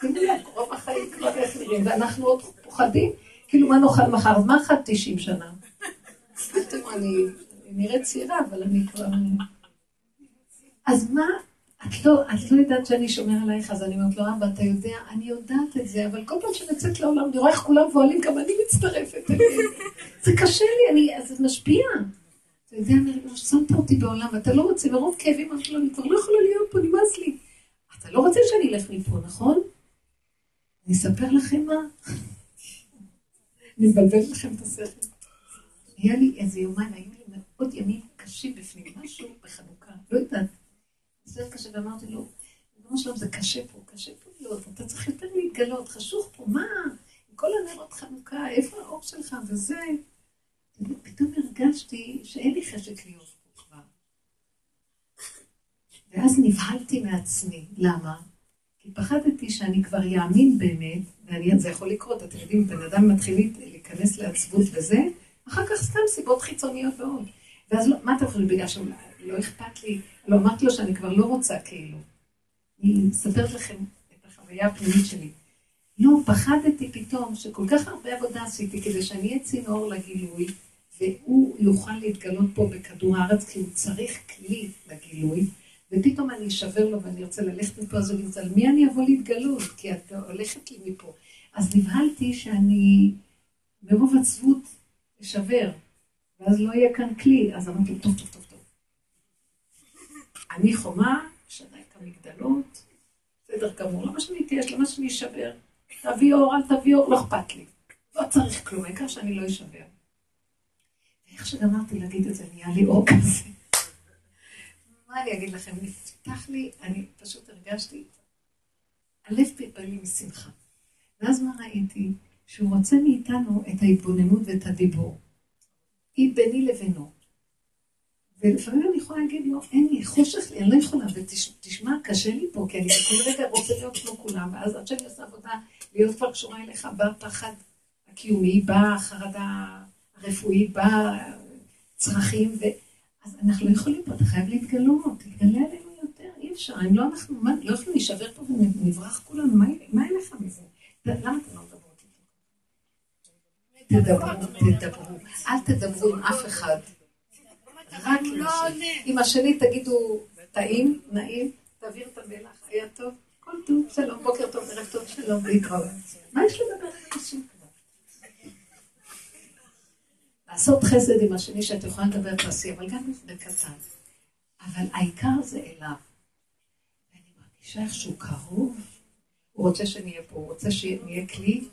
שימי לב, רוב החיים כבר נראים, ואנחנו עוד פוחדים, כאילו מה נאכל מחר, אז מה אכלת 90 שנה? אני נראית צעירה, אבל אני כבר... אז מה, את לא, את לא יודעת שאני שומר עלייך, אז אני אומרת לו, אבא, אתה יודע, אני יודעת את זה, אבל כל פעם שאני יוצאת לעולם, אני רואה איך כולם פועלים, גם אני מצטרפת. זה קשה לי, אני, זה משפיע. אתה יודע, אני שמת אותי בעולם, ואתה לא רוצה, מרוב כאבים, אני כבר לא יכולה להיות פה, נמאס לי. אתה לא רוצה שאני אלך מפה, נכון? אני אספר לכם מה. אני מבלבלת לכם את השכל. היה לי איזה יומיים, היו לי מאוד ימים קשים בפנים, משהו בחנוכה, לא יודעת. זה קשה, ואמרתי לו, ריבונו שלום, זה קשה פה, קשה פה להיות, אתה צריך יותר להתגלות, חשוך פה, מה? עם כל הנרות חנוכה, איפה האור שלך וזה? פתאום הרגשתי שאין לי חשק להיות פה כבר. ואז נבהלתי מעצמי. למה? כי פחדתי שאני כבר יאמין באמת, וזה יכול לקרות, אתם יודעים, בן אדם מתחיל להיכנס לעצבות וזה, אחר כך סתם סיבות חיצוניות ועוד. ואז לא, מה אתה חושב, בגלל שלא אכפת לי, לא אמרתי לו שאני כבר לא רוצה כאילו. אני מספרת לכם את החוויה הפנימית שלי. לא, פחדתי פתאום שכל כך הרבה עבודה עשיתי כדי שאני אהיה צינור לגילוי, והוא יוכל להתגלות פה בכדור הארץ, כי הוא צריך כלי לגילוי, ופתאום אני אשבר לו ואני ארצה ללכת מפה, אז הוא ימצא, למי אני אבוא להתגלות? כי את הולכת לי מפה. אז נבהלתי שאני מרוב עצבות אשבר, ואז לא יהיה כאן כלי. אז אמרתי, טוב, טוב, טוב, טוב. אני חומה, שנה את המגדלות, בסדר גמור, למה שאני אתייש, למה שאני אשבר? תביא אור, אל תביא אור, לא אכפת לי. לא צריך כלום, העיקר שאני לא אשבר. איך שגמרתי להגיד את זה, נהיה לי אור כזה. מה אני אגיד לכם? נפתח לי, אני פשוט הרגשתי, הלב פלפל לי משמחה. ואז מה ראיתי? שהוא רוצה מאיתנו את ההתבוננות ואת הדיבור. היא ביני לבינו. ולפעמים אני יכולה להגיד לו, אין לי, חושך לי, אני לא יכולה, ותשמע, קשה לי פה, כי אני בכל רגע רוצה להיות כמו כולם, ואז עד שאני עושה עבודה, להיות כבר קשורה אליך, בא הפחד הקיומי, בא החרדה הרפואית, בא צרכים, ו... אז אנחנו לא יכולים פה, אתה חייב להתגלות, תתגלה עלינו יותר, אי אפשר, אם לא אנחנו, מה, לא יכולים להישבר פה ונברח כולנו, מה, מה לך מזה? למה אתם לא מדברות איתו? תדברו, תדברו, אל תדברו עם אף אחד. רק. עם השני תגידו, טעים, נעים, תעביר את המלח, היה טוב, כל טוב, שלום, בוקר טוב, ערב טוב, שלום, להתראות. מה יש לדבר עם אנשים? לעשות חסד עם השני שאת יכולה לדבר תעשי, אבל גם בקטן. אבל העיקר זה אליו. ואני מרגישה איך שהוא קרוב, הוא רוצה שנהיה פה, הוא רוצה שנהיה כלי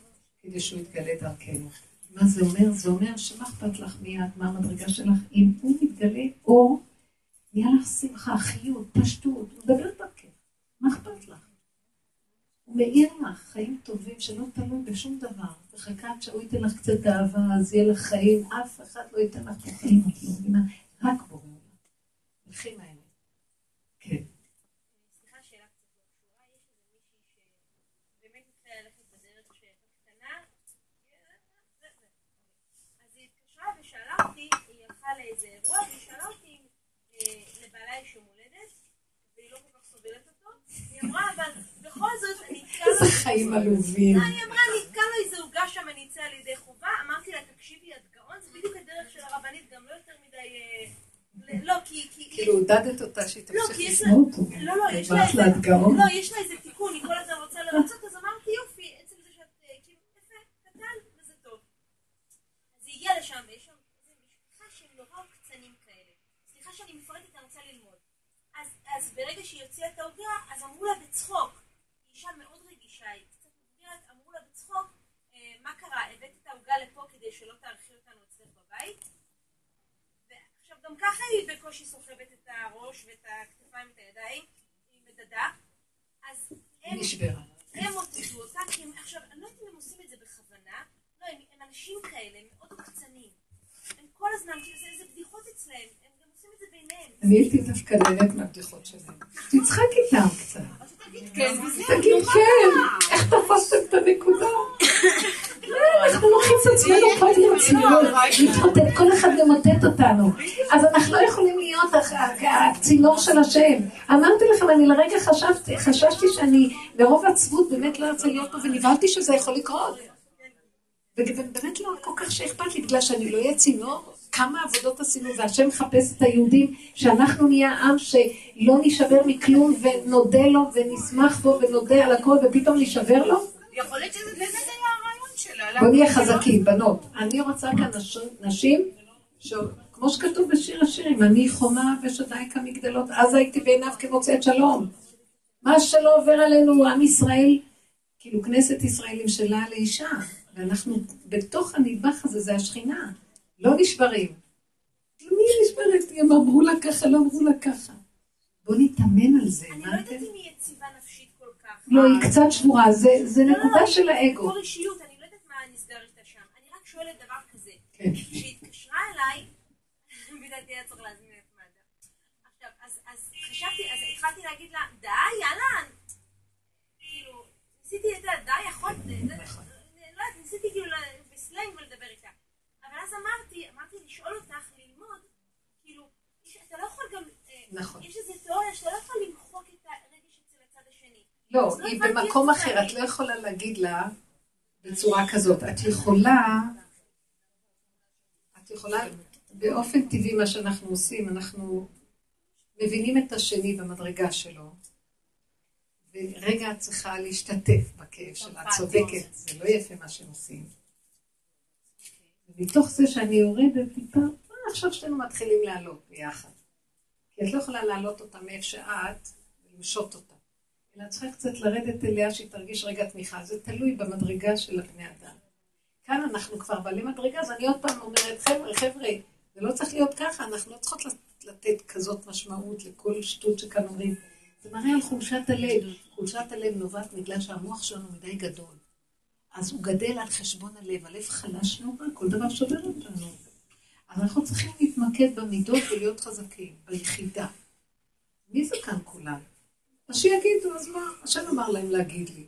כדי שהוא יתגלה דרכנו. מה זה אומר? זה אומר שמה אכפת לך מי את, מה המדרגה שלך? אם הוא מתגלה אור, נהיה לך שמחה, חיות, פשטות, הוא מדבר דרכך. מה אכפת לך? הוא מאיר לך חיים טובים שלא תלוי בשום דבר. וחכה עד שהוא ייתן לך קצת אהבה, אז יהיה לך חיים, אף אחד לא ייתן לך פה חיים, את לא מבינה? רק בורא עולם. הולכים האלה. כן. לא ושאלה הלכה לאיזה אירוע, והיא שאלה אותי אה, לבעלה יש יום הולדת, והיא לא כל כך סובלת אותו. היא אמרה, אבל בכל זאת, אני אתקע לו... איזה חיים עלובים. היא אמרה, אני אתקע לו איזה עוגה שם, אני אצא על ידי חובה. אמרתי לה, תקשיבי, את גאון, זה בדיוק הדרך של הרבנית, גם לא יותר מדי... אה, לא, כי... כאילו עודדת אותה שהיא לא, תמשיך. לשנוא אותו. לא, לא, יש לה איזה... לא, יש לה איזה תיקון, היא כל הזמן רוצה לרצות, אז אמרתי, יופי, עצם זה שאת אה, כאילו יפה, קטן, וזה טוב. אז היא הגיעה לשם, ויש שם איזה משפחה שהם נורא קצנים כאלה. סליחה שאני מפרטת, אני רוצה ללמוד. אז, ברגע שהיא הוציאה את העוגה, אז אמרו לה בצחוק, היא אישה מאוד רגישה, היא קצת מבוגרת, אמרו לה בצחוק, אה, מה קרה, הבאת את העוגה לפה כדי שלא תארחי אותנו אצלך בבית? ועכשיו גם ככה היא בקושי סוחבת את הראש ואת הכתפיים ואת הידיים, היא מדדה, אז הם, נשברה. הם מוטטו אותה, כי הם עכשיו, אני לא יודעת אם הם עושים את זה בכוונה, לא, הם, הם אנשים כאלה, הם מאוד קצנים. הם כל הזמן, כאילו זה, זה בדיחות אצלהם, הם גם עושים את זה ביניהם. אני הייתי דווקא נהנית מהבדיחות שלהם. תצחק איתם קצת. תגיד כן, תגיד כן? איך תפסתם את הנקודה? לא, אנחנו לוקחים את עצמנו כל ברצינות, להתמוטט, כל אחד ממוטט אותנו. אז אנחנו לא יכולים להיות הצינור של השם. אמרתי לכם, אני לרגע חשבתי, חששתי שאני מרוב עצבות באמת לא ארצה להיות פה, ונבהלתי שזה יכול לקרות. ובאמת לא כל כך שאכפת לי, בגלל שאני לא אהיה צינור. כמה עבודות עשינו, והשם מחפש את היהודים, שאנחנו נהיה עם שלא נשבר מכלום, ונודה לו, ונשמח בו, ונודה על הכל, ופתאום נשבר לו? יכול להיות שזה באמת היה הרעיון שלה. בוא נהיה חזקים, בנות. אני רוצה כאן נש- נשים, כמו שכתוב בשיר השירים, אני חומה ושדי כמגדלות, אז הייתי בעיניו כמוצאת שלום. מה שלא עובר עלינו, עם ישראל, כאילו כנסת ישראל נמשלה לאישה, ואנחנו בתוך הנדבך הזה, זה השכינה, לא נשברים. מי נשברת? הם אמרו לה ככה, לא אמרו לה ככה. בוא נתאמן על זה, אני לא? יודעת אם היא יציבה נפשית כל כך. לא, היא קצת שבורה, זה- זה לא, לא, נקודה לא, של האגו. כמו אישיות, אני לא יודעת מה נסגר איתה שם. אני רק שואלת דבר כזה. כן. כשהיא התקשרה אליי, לדעתי היה צריך להזמין את מד"א. עכשיו, אז- חשבתי, אז התחלתי להגיד לה, די, יאללה. כאילו, ניסיתי, את יודעת, די, יכול, זה- זה- לא יודעת, ניסיתי כאילו ל- בסלנג ולדבר איתה. אבל אז אמרתי, אמרתי לשאול אותך, ללמוד, כאילו, יש- אתה לא יכול גם, אה, נכון. יש איזו תיאוריה שאתה לא יכול למחוק את הרגש אצל הצד השני. לא, לא היא במקום אחר, את. לא יכולה להגיד לה בצורה כזאת. את יכולה, את יכולה, באופן טבעי מה שאנחנו עושים, אנחנו מבינים את השני במדרגה שלו, ורגע את צריכה להשתתף בכאב שלה, את צודקת, זה לא יפה מה שהם עושים. ומתוך זה שאני יורדת טיפה, אה, עכשיו שנינו מתחילים לעלות ביחד. כי את לא יכולה להעלות אותה מאיפה שאת ולמשות אותה. אלא את צריכה קצת לרדת אליה שהיא תרגיש רגע תמיכה. זה תלוי במדרגה של הבני אדם. כאן אנחנו כבר בעלי מדרגה, אז אני עוד פעם אומרת, חבר'ה, חבר'ה, זה לא צריך להיות ככה, אנחנו לא צריכות לתת כזאת משמעות לכל שטות שכאן אומרים. זה מראה על חולשת הלב. חולשת הלב נובעת בגלל שהמוח שלנו מדי גדול. אז הוא גדל על חשבון הלב, הלב חלש נורא, כל דבר שובר אותנו. אנחנו צריכים להתמקד במידות ולהיות חזקים, ביחידה. מי זה כאן כולם? אז שיגידו, אז מה? השם אמר להם להגיד לי.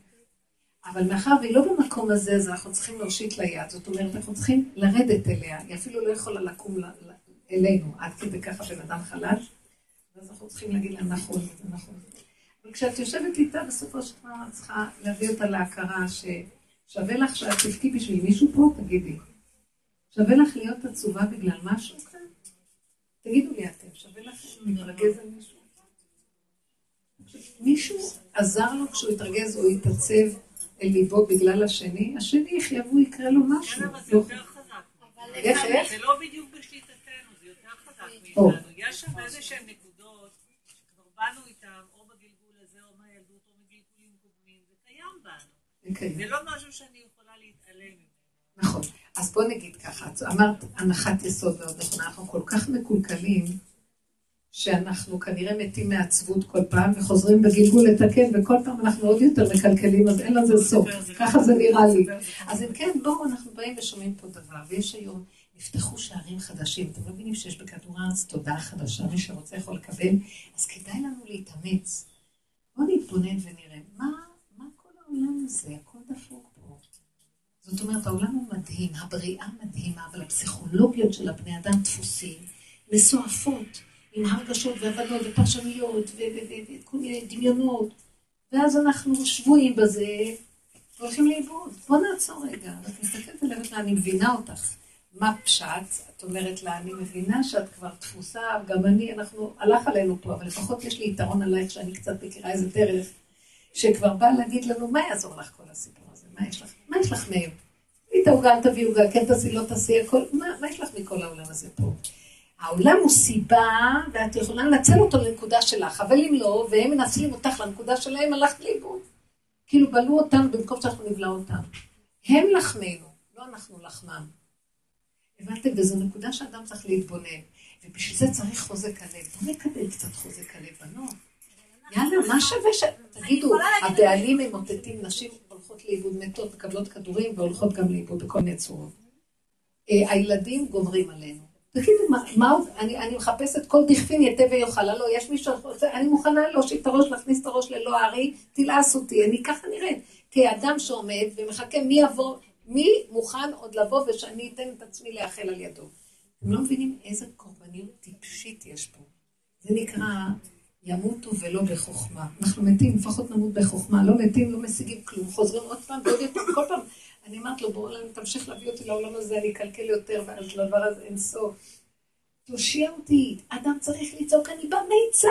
אבל מאחר והיא לא במקום הזה, אז אנחנו צריכים להושיט לה יד. זאת אומרת, אנחנו צריכים לרדת אליה. היא אפילו לא יכולה לקום אלינו, עד כדי ככה בן אדם חלש. ואז אנחנו צריכים להגיד לה, נכון, זה נכון. אבל כשאת יושבת איתה, בסופו של דבר את צריכה להביא אותה להכרה ששווה לך שאת תבכי בשביל מישהו פה, תגידי. שווה לך להיות עצובה בגלל משהו כאן? תגידו לי אתם, שווה לך להתרגז על מישהו? מישהו עזר לו כשהוא התרגז או התעצב אל ליבו בגלל השני, השני יחיה והוא יקרה לו משהו. כן, אבל זה לא- יותר חזק. איך, איך? זה לא בדיוק בשליטתנו, זה יותר חזק או. מאיתנו. יש שם איזה שהן נקודות שכבר באנו איתן, או בגלגול הזה, או מהילדות, או מגלגולים קודמים, זה קיים בנו. זה לא משהו שאני יכולה להתעלם ממנו. נכון. אז בוא נגיד ככה, אמרת הנחת יסוד מאוד נכונה, אנחנו כל כך מקולקלים, שאנחנו כנראה מתים מעצבות כל פעם, וחוזרים בגלגול לתקן, וכל פעם אנחנו עוד יותר מקלקלים, אז אין לזה סוף. ככה זה נראה לי. אז אם כן, בואו, אנחנו באים ושומעים פה דבר, ויש היום, נפתחו שערים חדשים. אתם לא מבינים שיש בכדור הארץ תודעה חדשה, מי שרוצה יכול לקבל, אז כדאי לנו להתאמץ. בואו נתבונן ונראה, מה, מה כל העולם הזה? זאת אומרת, העולם הוא מדהים, הבריאה מדהימה, אבל הפסיכולוגיות של הבני אדם דפוסים, מסועפות. עם הרגשות והבנות ופרשנויות וכל מיני דמיונות, ואז אנחנו שבויים בזה והולכים לאיבוד. בוא נעצור רגע, ואת מסתכלת עליהם, אני מבינה אותך. מה פשט? את אומרת לה, אני מבינה שאת כבר דפוסה, גם אני, אנחנו, הלך עלינו פה, אבל לפחות יש לי יתרון עלייך שאני קצת מכירה איזה דרך, שכבר באה להגיד לנו, מה יעזור לך כל הסיפור הזה? מה יש לך? מה יש לך מהם? תביאי את העוגה, אל תביאי עוגה, כן תעשי, לא תעשי, הכל, מה, מה יש לך מכל העולם הזה פה? העולם הוא סיבה, ואת יכולה לנצל אותו לנקודה שלך, אבל אם לא, והם מנצלים אותך לנקודה שלהם, הלכת לאיבוד. כאילו בלעו אותנו במקום שאנחנו נבלע אותם. הם לחמנו, לא אנחנו לחמם. הבנתם? וזו נקודה שאדם צריך להתבונן. ובשביל זה צריך חוזק הלב. בוא נקבל קצת חוזק הלב, בנות. יאללה, מה שווה ש... תגידו, הבעלים ממוטטים נשים, הולכות לאיבוד מתות, מקבלות כדורים והולכות גם לאיבוד בכל מיני צורות. אה, הילדים גומרים עלינו. תגידו, מה, מה עוד, אני, אני מחפשת כל דכפין יתה ויאכל, לא, יש מישהו אני מוכנה להושיט את הראש, להכניס את הראש ללא הארי, תלעס אותי, אני ככה נראית. כאדם שעומד ומחכה מי יבוא, מי מוכן עוד לבוא ושאני אתן את עצמי להיאכל על ידו. אתם לא מבינים איזה קורבניות טיפשית יש פה. זה נקרא ימותו ולא בחוכמה. אנחנו מתים, לפחות נמות בחוכמה, לא מתים, לא משיגים כלום, חוזרים עוד פעם ועוד יותר, כל פעם אני אומרת לו, בואו תמשיך להביא אותי לעולם הזה, אני אקלקל יותר, ואז לדבר הזה אין סוף. תושיע אותי, אדם צריך לצעוק, אני במיצה,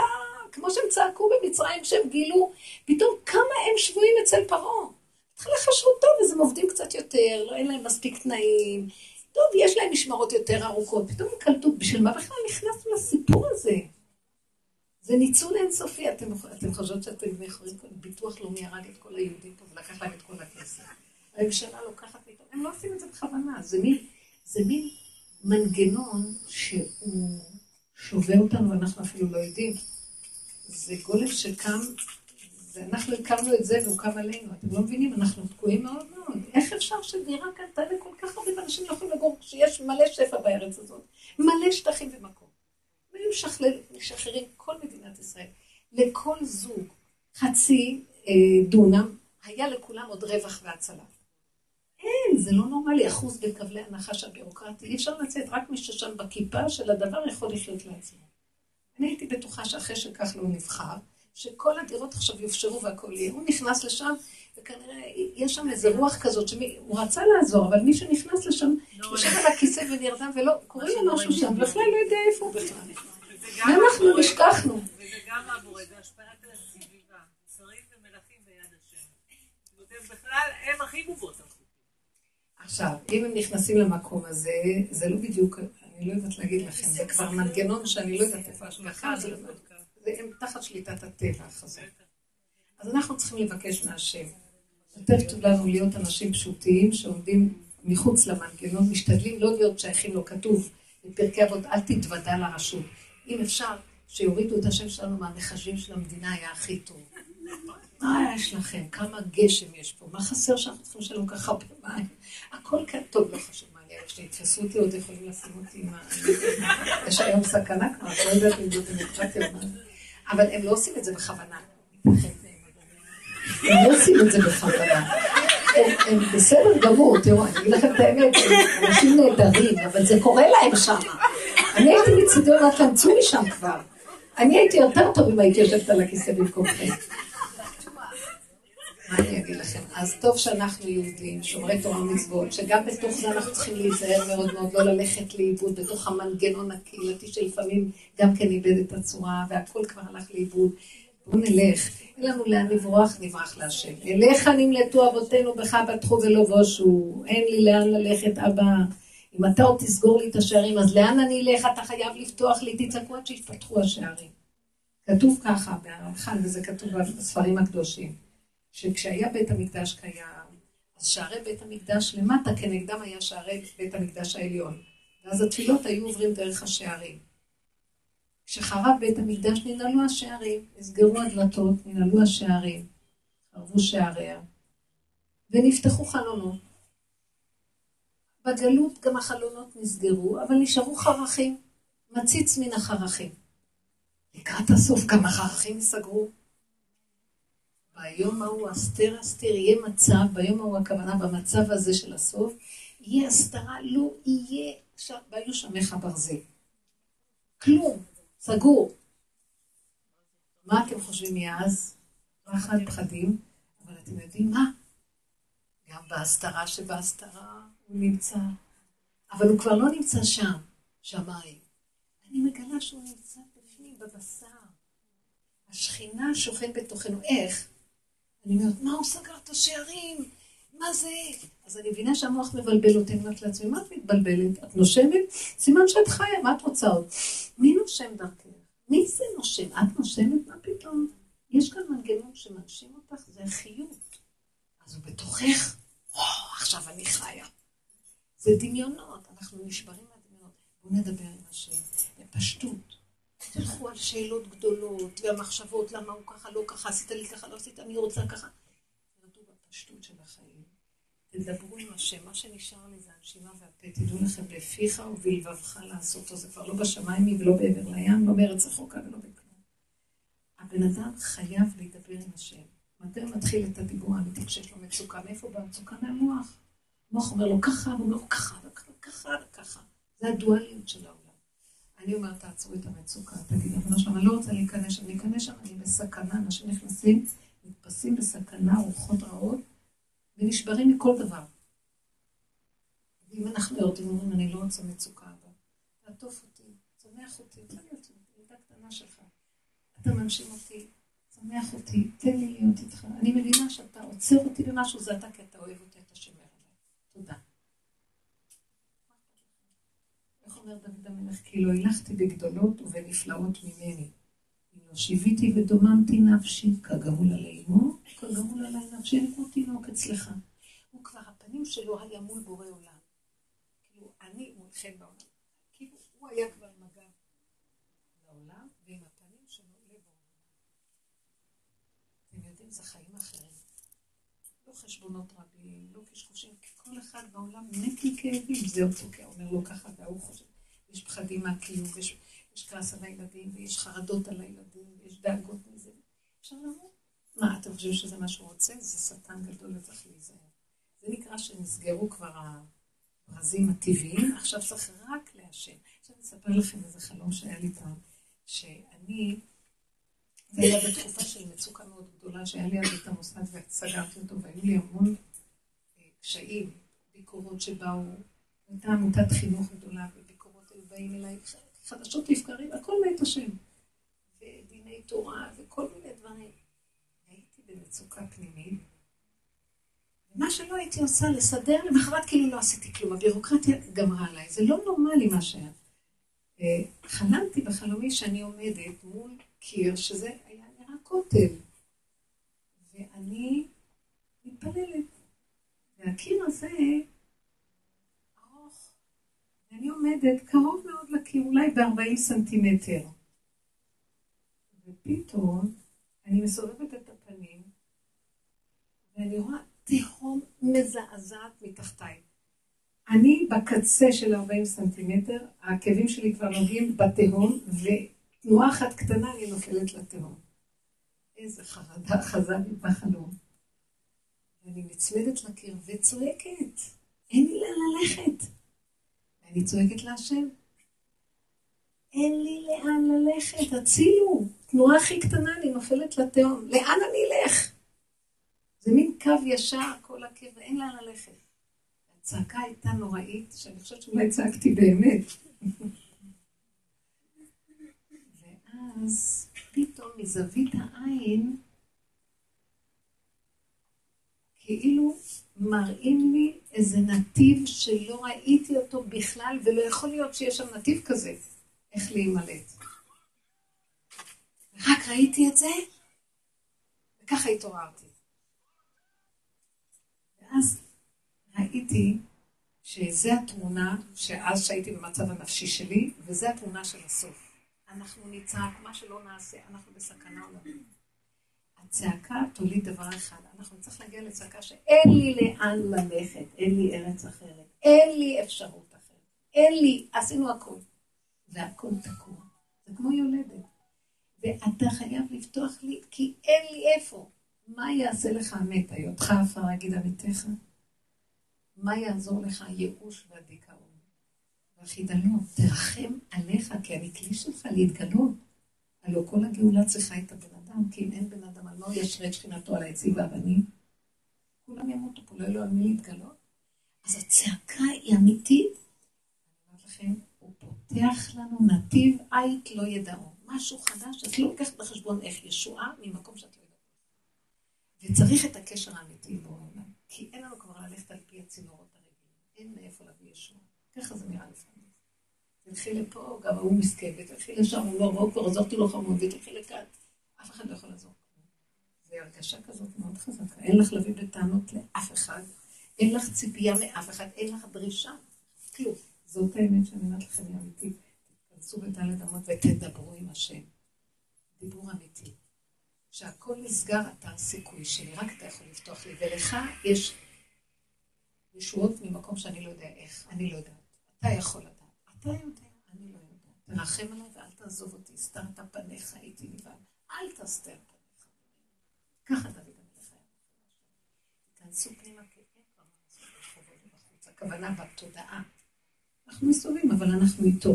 כמו שהם צעקו במצרים, שהם גילו, פתאום כמה הם שבויים אצל פרעה. התחילה חשבו טוב, אז הם עובדים קצת יותר, לא אין להם מספיק תנאים, טוב, יש להם משמרות יותר ארוכות, פתאום הם קלטו, בשביל מה בכלל נכנסנו לסיפור הזה? זה ניצול אינסופי, אתם, אתם חושבות שאתם יכולים, ביטוח לאומי הרג את כל היהודים פה ולקח להם את כל הכסף. הממשלה לוקחת מאיתנו, הם לא עושים את זה בכוונה, זה מין, זה מין מנגנון שהוא שובה אותנו ואנחנו אפילו לא יודעים. זה גולם שקם, ואנחנו הכרנו את זה והוא קם עלינו, אתם לא מבינים, אנחנו תקועים מאוד מאוד. איך אפשר שדירה כאן תעלה כל כך הרבה אנשים לא יכולים לגור כשיש מלא שפע בארץ הזאת, מלא שטחים ומקום. והיו משחררים כל מדינת ישראל, לכל זוג חצי אה, דונם, היה לכולם עוד רווח והצלה. אין, זה לא נורמלי, אחוז בכבלי הנחש הביורוקרטי. אי אפשר לצאת, רק מי ששם בכיפה של הדבר יכול לחיות לעצמו. אני הייתי בטוחה שאחרי שכך לא נבחר, שכל הדירות עכשיו יופשרו והכל יהיה. הוא נכנס לשם, וכנראה יש שם איזה רוח כזאת, שהוא רצה לעזור, אבל מי שנכנס לשם, לא יושב על הכיסא ונרדם, ולא, קורה לו משהו שם, בכלל לא יודע איפה הוא בכלל. ואנחנו נשכחנו. וזה גם עבורי, זה השפעת הסביבה, שרים ומלכים ביד השם. בכלל, הם הכי בובות. עכשיו, אם הם נכנסים למקום הזה, זה לא בדיוק, אני לא יודעת להגיד לכם, זה כבר מנגנון שאני לא יודעת איפה השגחה, זה הם תחת שליטת הטבע החזק. אז אנחנו צריכים לבקש מהשם. יותר טוב לנו להיות אנשים פשוטים שעומדים מחוץ למנגנון, משתדלים לא להיות שייכים לו, כתוב בפרקי אבות, אל תתוודע לרשות. אם אפשר, שיורידו את השם שלנו מהמחשבים של המדינה, היה הכי טוב. מה יש לכם? כמה גשם יש פה? מה חסר שאנחנו צריכים לשלם ככה הרבה מים? הכל כאן טוב, לא חשוב מה, אני שיתפסו אותי, עוד יכולים לשים אותי עם ה... יש היום סכנה כבר, את לא יודעת אם זו דמוקרטיה או מה. אבל הם לא עושים את זה בכוונה. הם לא עושים את זה בכוונה. הם בסדר גמור, תראו, אני אגיד לכם את האמת, אנשים נהדרים, אבל זה קורה להם שם. אני הייתי מצידי אומרת להם, צאו משם כבר. אני הייתי יותר טוב אם הייתי יושבת על הכיסא במקומכם. מה אני אגיד לכם? אז טוב שאנחנו יהודים, שומרי תורה ומצוות, שגם בתוך זה אנחנו צריכים להיזהר מאוד מאוד, לא ללכת לאיבוד בתוך המנגנון הקהילתי שלפעמים גם כן איבד את הצורה, והכל כבר הלך לאיבוד. בואו נלך, אין לנו לאן לברוח, נברח להשם. אליך נמלטו אבותינו, בך בטחו ולא בושו, אין לי לאן ללכת, אבא. אם אתה עוד תסגור לי את השערים, אז לאן אני אלך? אתה חייב לפתוח לי, תצעקו עד שיפתחו השערים. כתוב ככה בהרמח"ל, וזה כתוב בספרים הקדושים. שכשהיה בית המקדש קיים, אז שערי בית המקדש למטה כנגדם היה שערי בית המקדש העליון. ואז התפילות היו עוברים דרך השערים. כשחרב בית המקדש ננעלו השערים, נסגרו הדלתות, ננעלו השערים, חרבו שעריה, ונפתחו חלונות. בגלות גם החלונות נסגרו, אבל נשארו חרכים, מציץ מן החרכים. לקראת הסוף גם החרכים ייסגרו. ביום ההוא אסתר אסתר יהיה מצב, ביום ההוא הכוונה במצב הזה של הסוף, יהיה הסתרה, לא יהיה, עכשיו, והיו שמך ברזל. כלום, סגור. מה אתם חושבים מאז? פחד, פחדים, אבל אתם יודעים מה? בהסתרה שבהסתרה הוא נמצא, אבל הוא כבר לא נמצא שם, שמיים. אני מגלה שהוא נמצא בפנים, בבשר. השכינה שוכן בתוכנו. איך? אני אומרת, מה הוא סגר את השערים? מה זה? אז אני מבינה שהמוח מבלבל אותי, אני אומרת לעצמי, מה את מתבלבלת? את נושמת? סימן שאת חיה, מה את רוצה עוד? מי נושם דרכך? מי זה נושם? את נושמת? מה פתאום? יש כאן מנגנון שמנשים אותך, זה חיות. אז הוא בתוכך, עכשיו אני חיה. זה דמיונות, אנחנו נשברים מהדמיונות. בואו נדבר עם השם, בפשטות. תלכו על שאלות גדולות, והמחשבות, למה הוא ככה, לא ככה, עשית לי ככה, לא עשית, אני רוצה ככה. תרדו בפשטות של החיים. תדברו עם השם, מה שנשאר לי זה הנשימה והפה, תדעו לכם בפיך ובלבבך לעשותו, זה כבר לא בשמיים ולא בעבר לים, לא בארץ רחוקה ולא בכלום. הבן אדם חייב להידבר עם השם. מתי הוא מתחיל את הדיבור האמיתי כשיש לו מצוקה? מאיפה באה מצוקה? מהמוח. המוח אומר לו ככה, הוא אומר לו ככה, וככה וככה. זה הדואליות של העולם. אני אומרת, תעצרו את המצוקה, תגיד, אבל שם, אני לא רוצה להיכנס שם, להיכנס שם, אני בסכנה, אנשים נכנסים, נתפסים בסכנה, רוחות רעות, ונשברים מכל דבר. ואם אנחנו יורדים, אומרים, אני לא רוצה מצוקה הבאה, תעטוף אותי, צומח אותי, תן לי אותי, ילדה קטנה שלך. אתה מנשים אותי, צומח אותי, תן לי להיות איתך. אני מבינה שאתה עוצר אותי במשהו, זה אתה כי אתה אוהב אותי, אתה שומר עליי. תודה. איך אומר דוד המלך? כי לא הילכתי בגדולות ובנפלאות ממני. אם לא שיוויתי ודוממתי נפשי, כגמול עלי אמו, כגמול עלי נפשי, אני כמו תינוק אצלך. הוא כבר, הפנים שלו היה מול בורא עולם. כאילו, אני מולכם בעולם. כאילו, הוא היה כבר עם הגב לעולם, ועם הפנים שלו לבורא עולם. יודעים, זה חיים אחרים. לא חשבונות רבים, לא קשקושים, כי כל אחד בעולם מת מכאבים, זה אותו, כי אומר לו ככה והוא חושב. יש פחדים מהקיום, ויש, יש כעס על הילדים, ויש חרדות על הילדים, ויש דאגות מזה. אפשר למות. מה, אתם חושבים שזה מה שהוא רוצה? זה שטן גדול וצריך להיזהר. זה נקרא שנסגרו כבר הברזים הטבעיים, עכשיו צריך רק לעשן. עכשיו אני אספר לכם איזה חלום שהיה לי פעם, שאני, זה היה בתקופה של מצוקה מאוד גדולה, שהיה לי אז את המוסד וסגרתי אותו, והיו לי המון אה, קשיים, ביקורות שבאו, הייתה עמותת חינוך גדולה, וביקורות היו באים אליי חדשות לבקרים, הכל מאת השם. ודיני תורה וכל מיני דברים. הייתי במצוקה פנימית, ומה שלא הייתי עושה, לסדר, למחרת כאילו לא עשיתי כלום, הבירוקרטיה גמרה עליי, זה לא נורמלי מה שהיה. אה, חלמתי בחלומי שאני עומדת מול קיר, שזה היה נראה כותל, ואני מתפללת. והקיר הזה ארוך, ואני עומדת קרוב מאוד לקיר, אולי ב-40 סנטימטר. ופתאום אני מסובבת את הפנים, ואני רואה תהום מזעזעת מתחתיי. אני בקצה של 40 סנטימטר, העקבים שלי כבר נוגעים בתהום, ותנועה אחת קטנה אני נופלת לתהום. איזה חרדה חזה לי בחלום. ואני נצמדת לקיר וצועקת, אין לי לאן ללכת. ואני צועקת להשם, אין לי לאן ללכת, הצילו. תנועה הכי קטנה, אני נופלת לתהום. לאן אני אלך? זה מין קו ישר, כל הקיר, ואין לאן ללכת. הצעקה הייתה נוראית, שאני חושבת שאולי צעקתי באמת. ואז פתאום מזווית העין, כאילו מראים לי איזה נתיב שלא ראיתי אותו בכלל, ולא יכול להיות שיש שם נתיב כזה, איך להימלט. רק ראיתי את זה, וככה התעוררתי. ואז ראיתי שזו התמונה, שאז שהייתי במצב הנפשי שלי, וזו התמונה של הסוף. אנחנו נצעק, מה שלא נעשה, אנחנו בסכנה עולמית. הצעקה תוליד דבר אחד, אנחנו צריכים להגיע לצעקה שאין לי לאן ללכת, אין לי ארץ אחרת, אין לי אפשרות אחרת, אין לי, עשינו הכל. והכל תקוע. זה כמו יולדת. ואתה חייב לפתוח לי, כי אין לי איפה. מה יעשה לך המת? היותך עפר יגיד עמיתך? מה יעזור לך הייאוש והדיכאון והחידלון? תרחם עליך, כי אני כלי שלך להתגלות. הלוא כל הגאולה צריכה את הבן אדם, כי אם אין בן אדם, על מה הוא ישרה את שכינתו על העצים והאבנים? כולם ימותו פה, לא על מי להתגלות. אז הצעקה היא אמיתית. אני אומרת לכם, הוא פותח לנו נתיב עית לא ידעו. משהו חדש, את לא לוקחת בחשבון איך ישועה ממקום שאת לא יודעת. וצריך את הקשר האמיתי בו העולם. כי אין לנו כבר ללכת על פי הצינורות הרגילים. אין מאיפה להביא ישועה. ככה זה נראה לפעמים. תלכי לפה, גם ההוא מסכן, ותלכי לשם, הוא לא רוקו, עזרתי לו חמוד, ותלכי לכאן. אף אחד לא יכול לעזור. זו הרגשה כזאת מאוד חזקה. אין לך להביא בטענות לאף אחד, אין לך ציפייה מאף אחד, אין לך דרישה. כלום. זאת האמת שאני אומרת לכם, היא אמיתית. תיכנסו בדלת אמות ותדברו עם השם. דיבור אמיתי. כשהכל נסגר, אתה הסיכוי שלי, רק אתה יכול לפתוח לי, ולך יש ישועות ממקום שאני לא יודע איך, אני לא יודעת. אתה יכול לדעת. אתה יודע, אני לא יודעת. תרחם עליי ואל תעזוב אותי, הסתרת פניך, הייתי נבהל. אל תסתר פניך. ככה דוד המלך היה. תיכנסו פנימה. הכוונה בתודעה. אנחנו מסתובבים, אבל אנחנו איתו.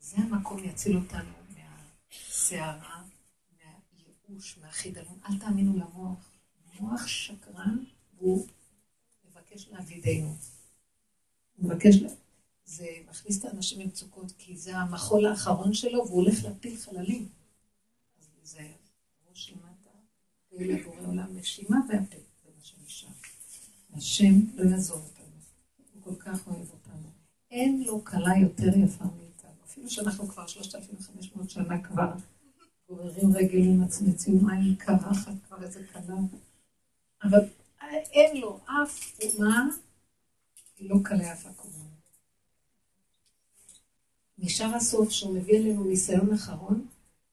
זה המקום יציל אותנו מהסערה, מהייאוש, מהחידלון. אל תאמינו למוח. מוח שקרן, והוא מבקש להבידנו. הוא מבקש. זה מכניס את האנשים למצוקות, כי זה המחול האחרון שלו, והוא הולך להפיל חללים. אז זה ראש למטה, ואלה בורא עולם נשימה והפה, זה מה שנשאר. השם לא יעזור אותנו, הוא כל כך אוהב אותנו. אין לו כלה יותר יפה מאיתנו. אפילו שאנחנו כבר 3,500 שנה כבר גוררים רגל עם מצמצים מים קרחת כבר איזה כלה. אבל אין לו אף אומה, לא כלה יפה. נשאר הסוף שהוא מביא עלינו ניסיון אחרון,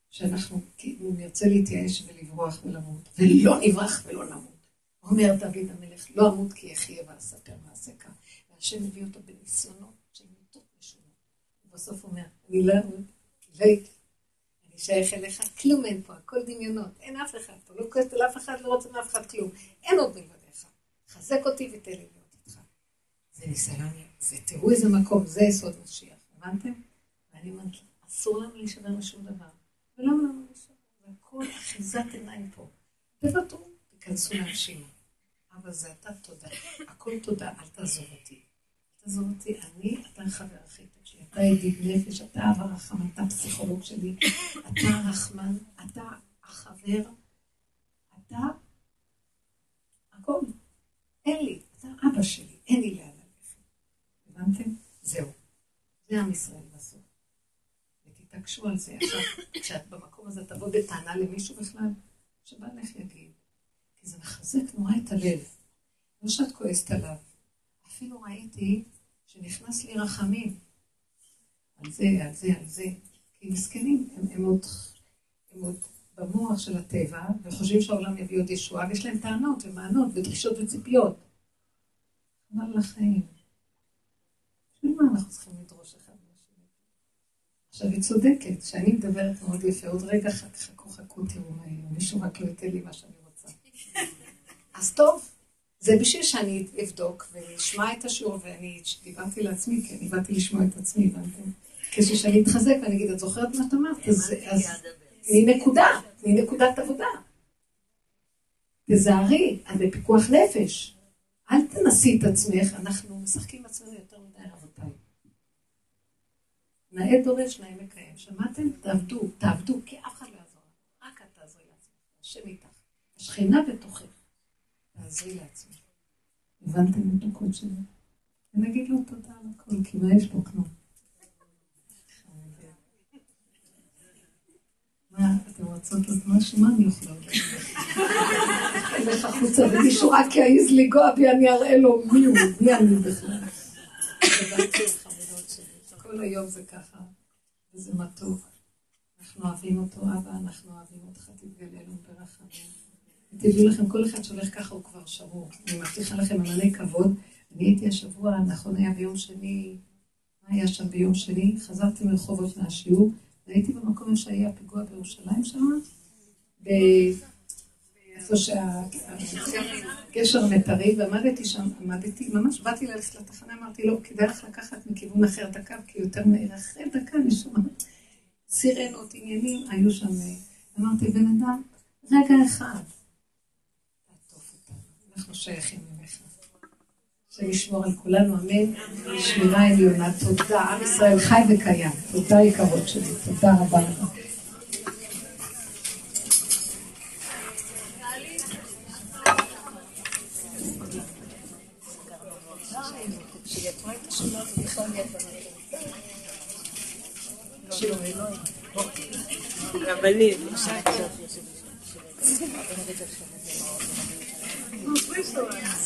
שאנחנו כאילו נרצה להתייאש ולברוח ולמות, ולא נברח ולא נמות. אומר דוד המלך, לא אמות כי אחיה ואספר מעשה כך. והשם מביא אותו בניסיונות של מיטות משונות. ובסוף אומר, אני לא אמות, לא. אני שייך אליך, כלום אין פה, הכל דמיונות, אין אף אחד פה, לא כועסת על אף אחד, לא רוצה מאף אחד כלום. אין עוד מלבדיך. חזק אותי ותן לי להיות איתך. זה ניסיון, זה תראו איזה מקום, זה יסוד משיח, הבנתם? ואני אומרת, אסור לנו להישבר לשום דבר. ולמה לנו להישבר? זה הכל אחיזת עיניים פה. תוותרו, תיכנסו להנשימה. אבל זה אתה תודה. הכל תודה, אל תעזוב אותי. תעזוב אותי, אני, אתה החבר הכי טוב שלי. אתה ידיד נפש, אתה אב הרחם, אתה הפסיכולוג שלי, אתה הרחמן, אתה החבר, אתה הכל. אין לי, אתה אבא שלי, אין לי לאן ללכת. הבנתם? זהו. זה עם ישראל בסוף. ותתעקשו על זה. עכשיו, כשאת במקום הזה תבוא בטענה למישהו בכלל, שבעלך יגיד. כי זה מחזק נורא את הלב. לא שאת כועסת עליו. אפילו ראיתי שנכנס לי רחמים. על זה, על זה, על זה. כי מסכנים, הם, הם, עוד, הם עוד במוח של הטבע, וחושבים שהעולם יביא עוד ישועה, ויש להם טענות ומענות ודרישות וציפיות. אבל לחיים. בשביל מה אנחנו צריכים? עכשיו, היא צודקת, שאני מדברת מאוד יפה, עוד רגע חכו חכו תראו מה יהיה, מישהו רק לא ייתן לי מה שאני רוצה. אז טוב, זה בשביל שאני אבדוק ואשמע את השיעור, ואני דיברתי לעצמי, כי אני באתי לשמוע את עצמי, הבנתם? כדי שאני אתחזק ואני אגיד, את זוכרת מה את אמרת? אז תני נקודה, תני נקודת עבודה. תזהרי, את בפיקוח נפש. אל תנסי את עצמך, אנחנו משחקים עצמנו. נאה דורש, נאה מקיים. שמעתם? תעבדו, תעבדו, כי אף אחד לא יעזור. רק את תעזרי לעצמך, השם איתך. השכינה בתוכך. תעזרי לעצמך. הבנתם את הקוד שלי? ונגיד לו תודה על הכל, כי מה יש פה כלום? מה, אתם רוצות עוד משהו? מה אני יכולה עוד אלך החוצה ומישהו רק יעז לנגוע בי, אני אראה לו מי הוא, מי אני בכלל. כל היום זה ככה, וזה מתוק. אנחנו אוהבים אותו, אבא, אנחנו אוהבים אותך, תתגלה לנו ברחמים. תדעו לכם, כל אחד שהולך ככה הוא כבר שרור. אני מבטיחה לכם מלא כבוד. אני הייתי השבוע, נכון היה ביום שני, מה היה שם ביום שני? חזרתי מרחובות מהשיעור, והייתי במקום שהיה פיגוע בירושלים שם, איפה שהגשר מיתרי, ועמדתי שם, עמדתי, ממש באתי ללכת לתחנה, אמרתי לו, כדאי לך לקחת מכיוון אחר את הקו, כי יותר מהיר אחרי דקה אני שומעת סירנות, עניינים, היו שם, אמרתי, בן אדם, רגע אחד, אנחנו שייכים אליך. השם ישמור על כולנו, אמן. שמירה עליונה, תודה. עם ישראל חי וקיים. תודה יקרות שלי, תודה רבה לך. Γαμπελίδη.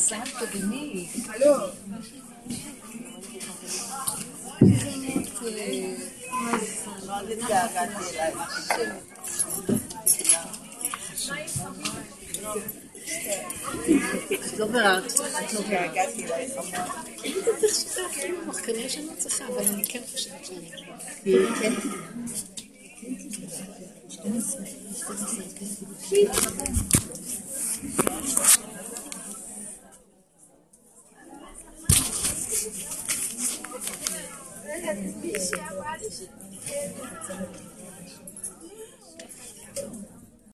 Σαν το ποινί. Καλό. Δεν לא ביררת, את לא ביררת. התגעגעתי אלייך המון. כנראה שאני לא צריכה, אבל אני כן חושבת שאני... כן.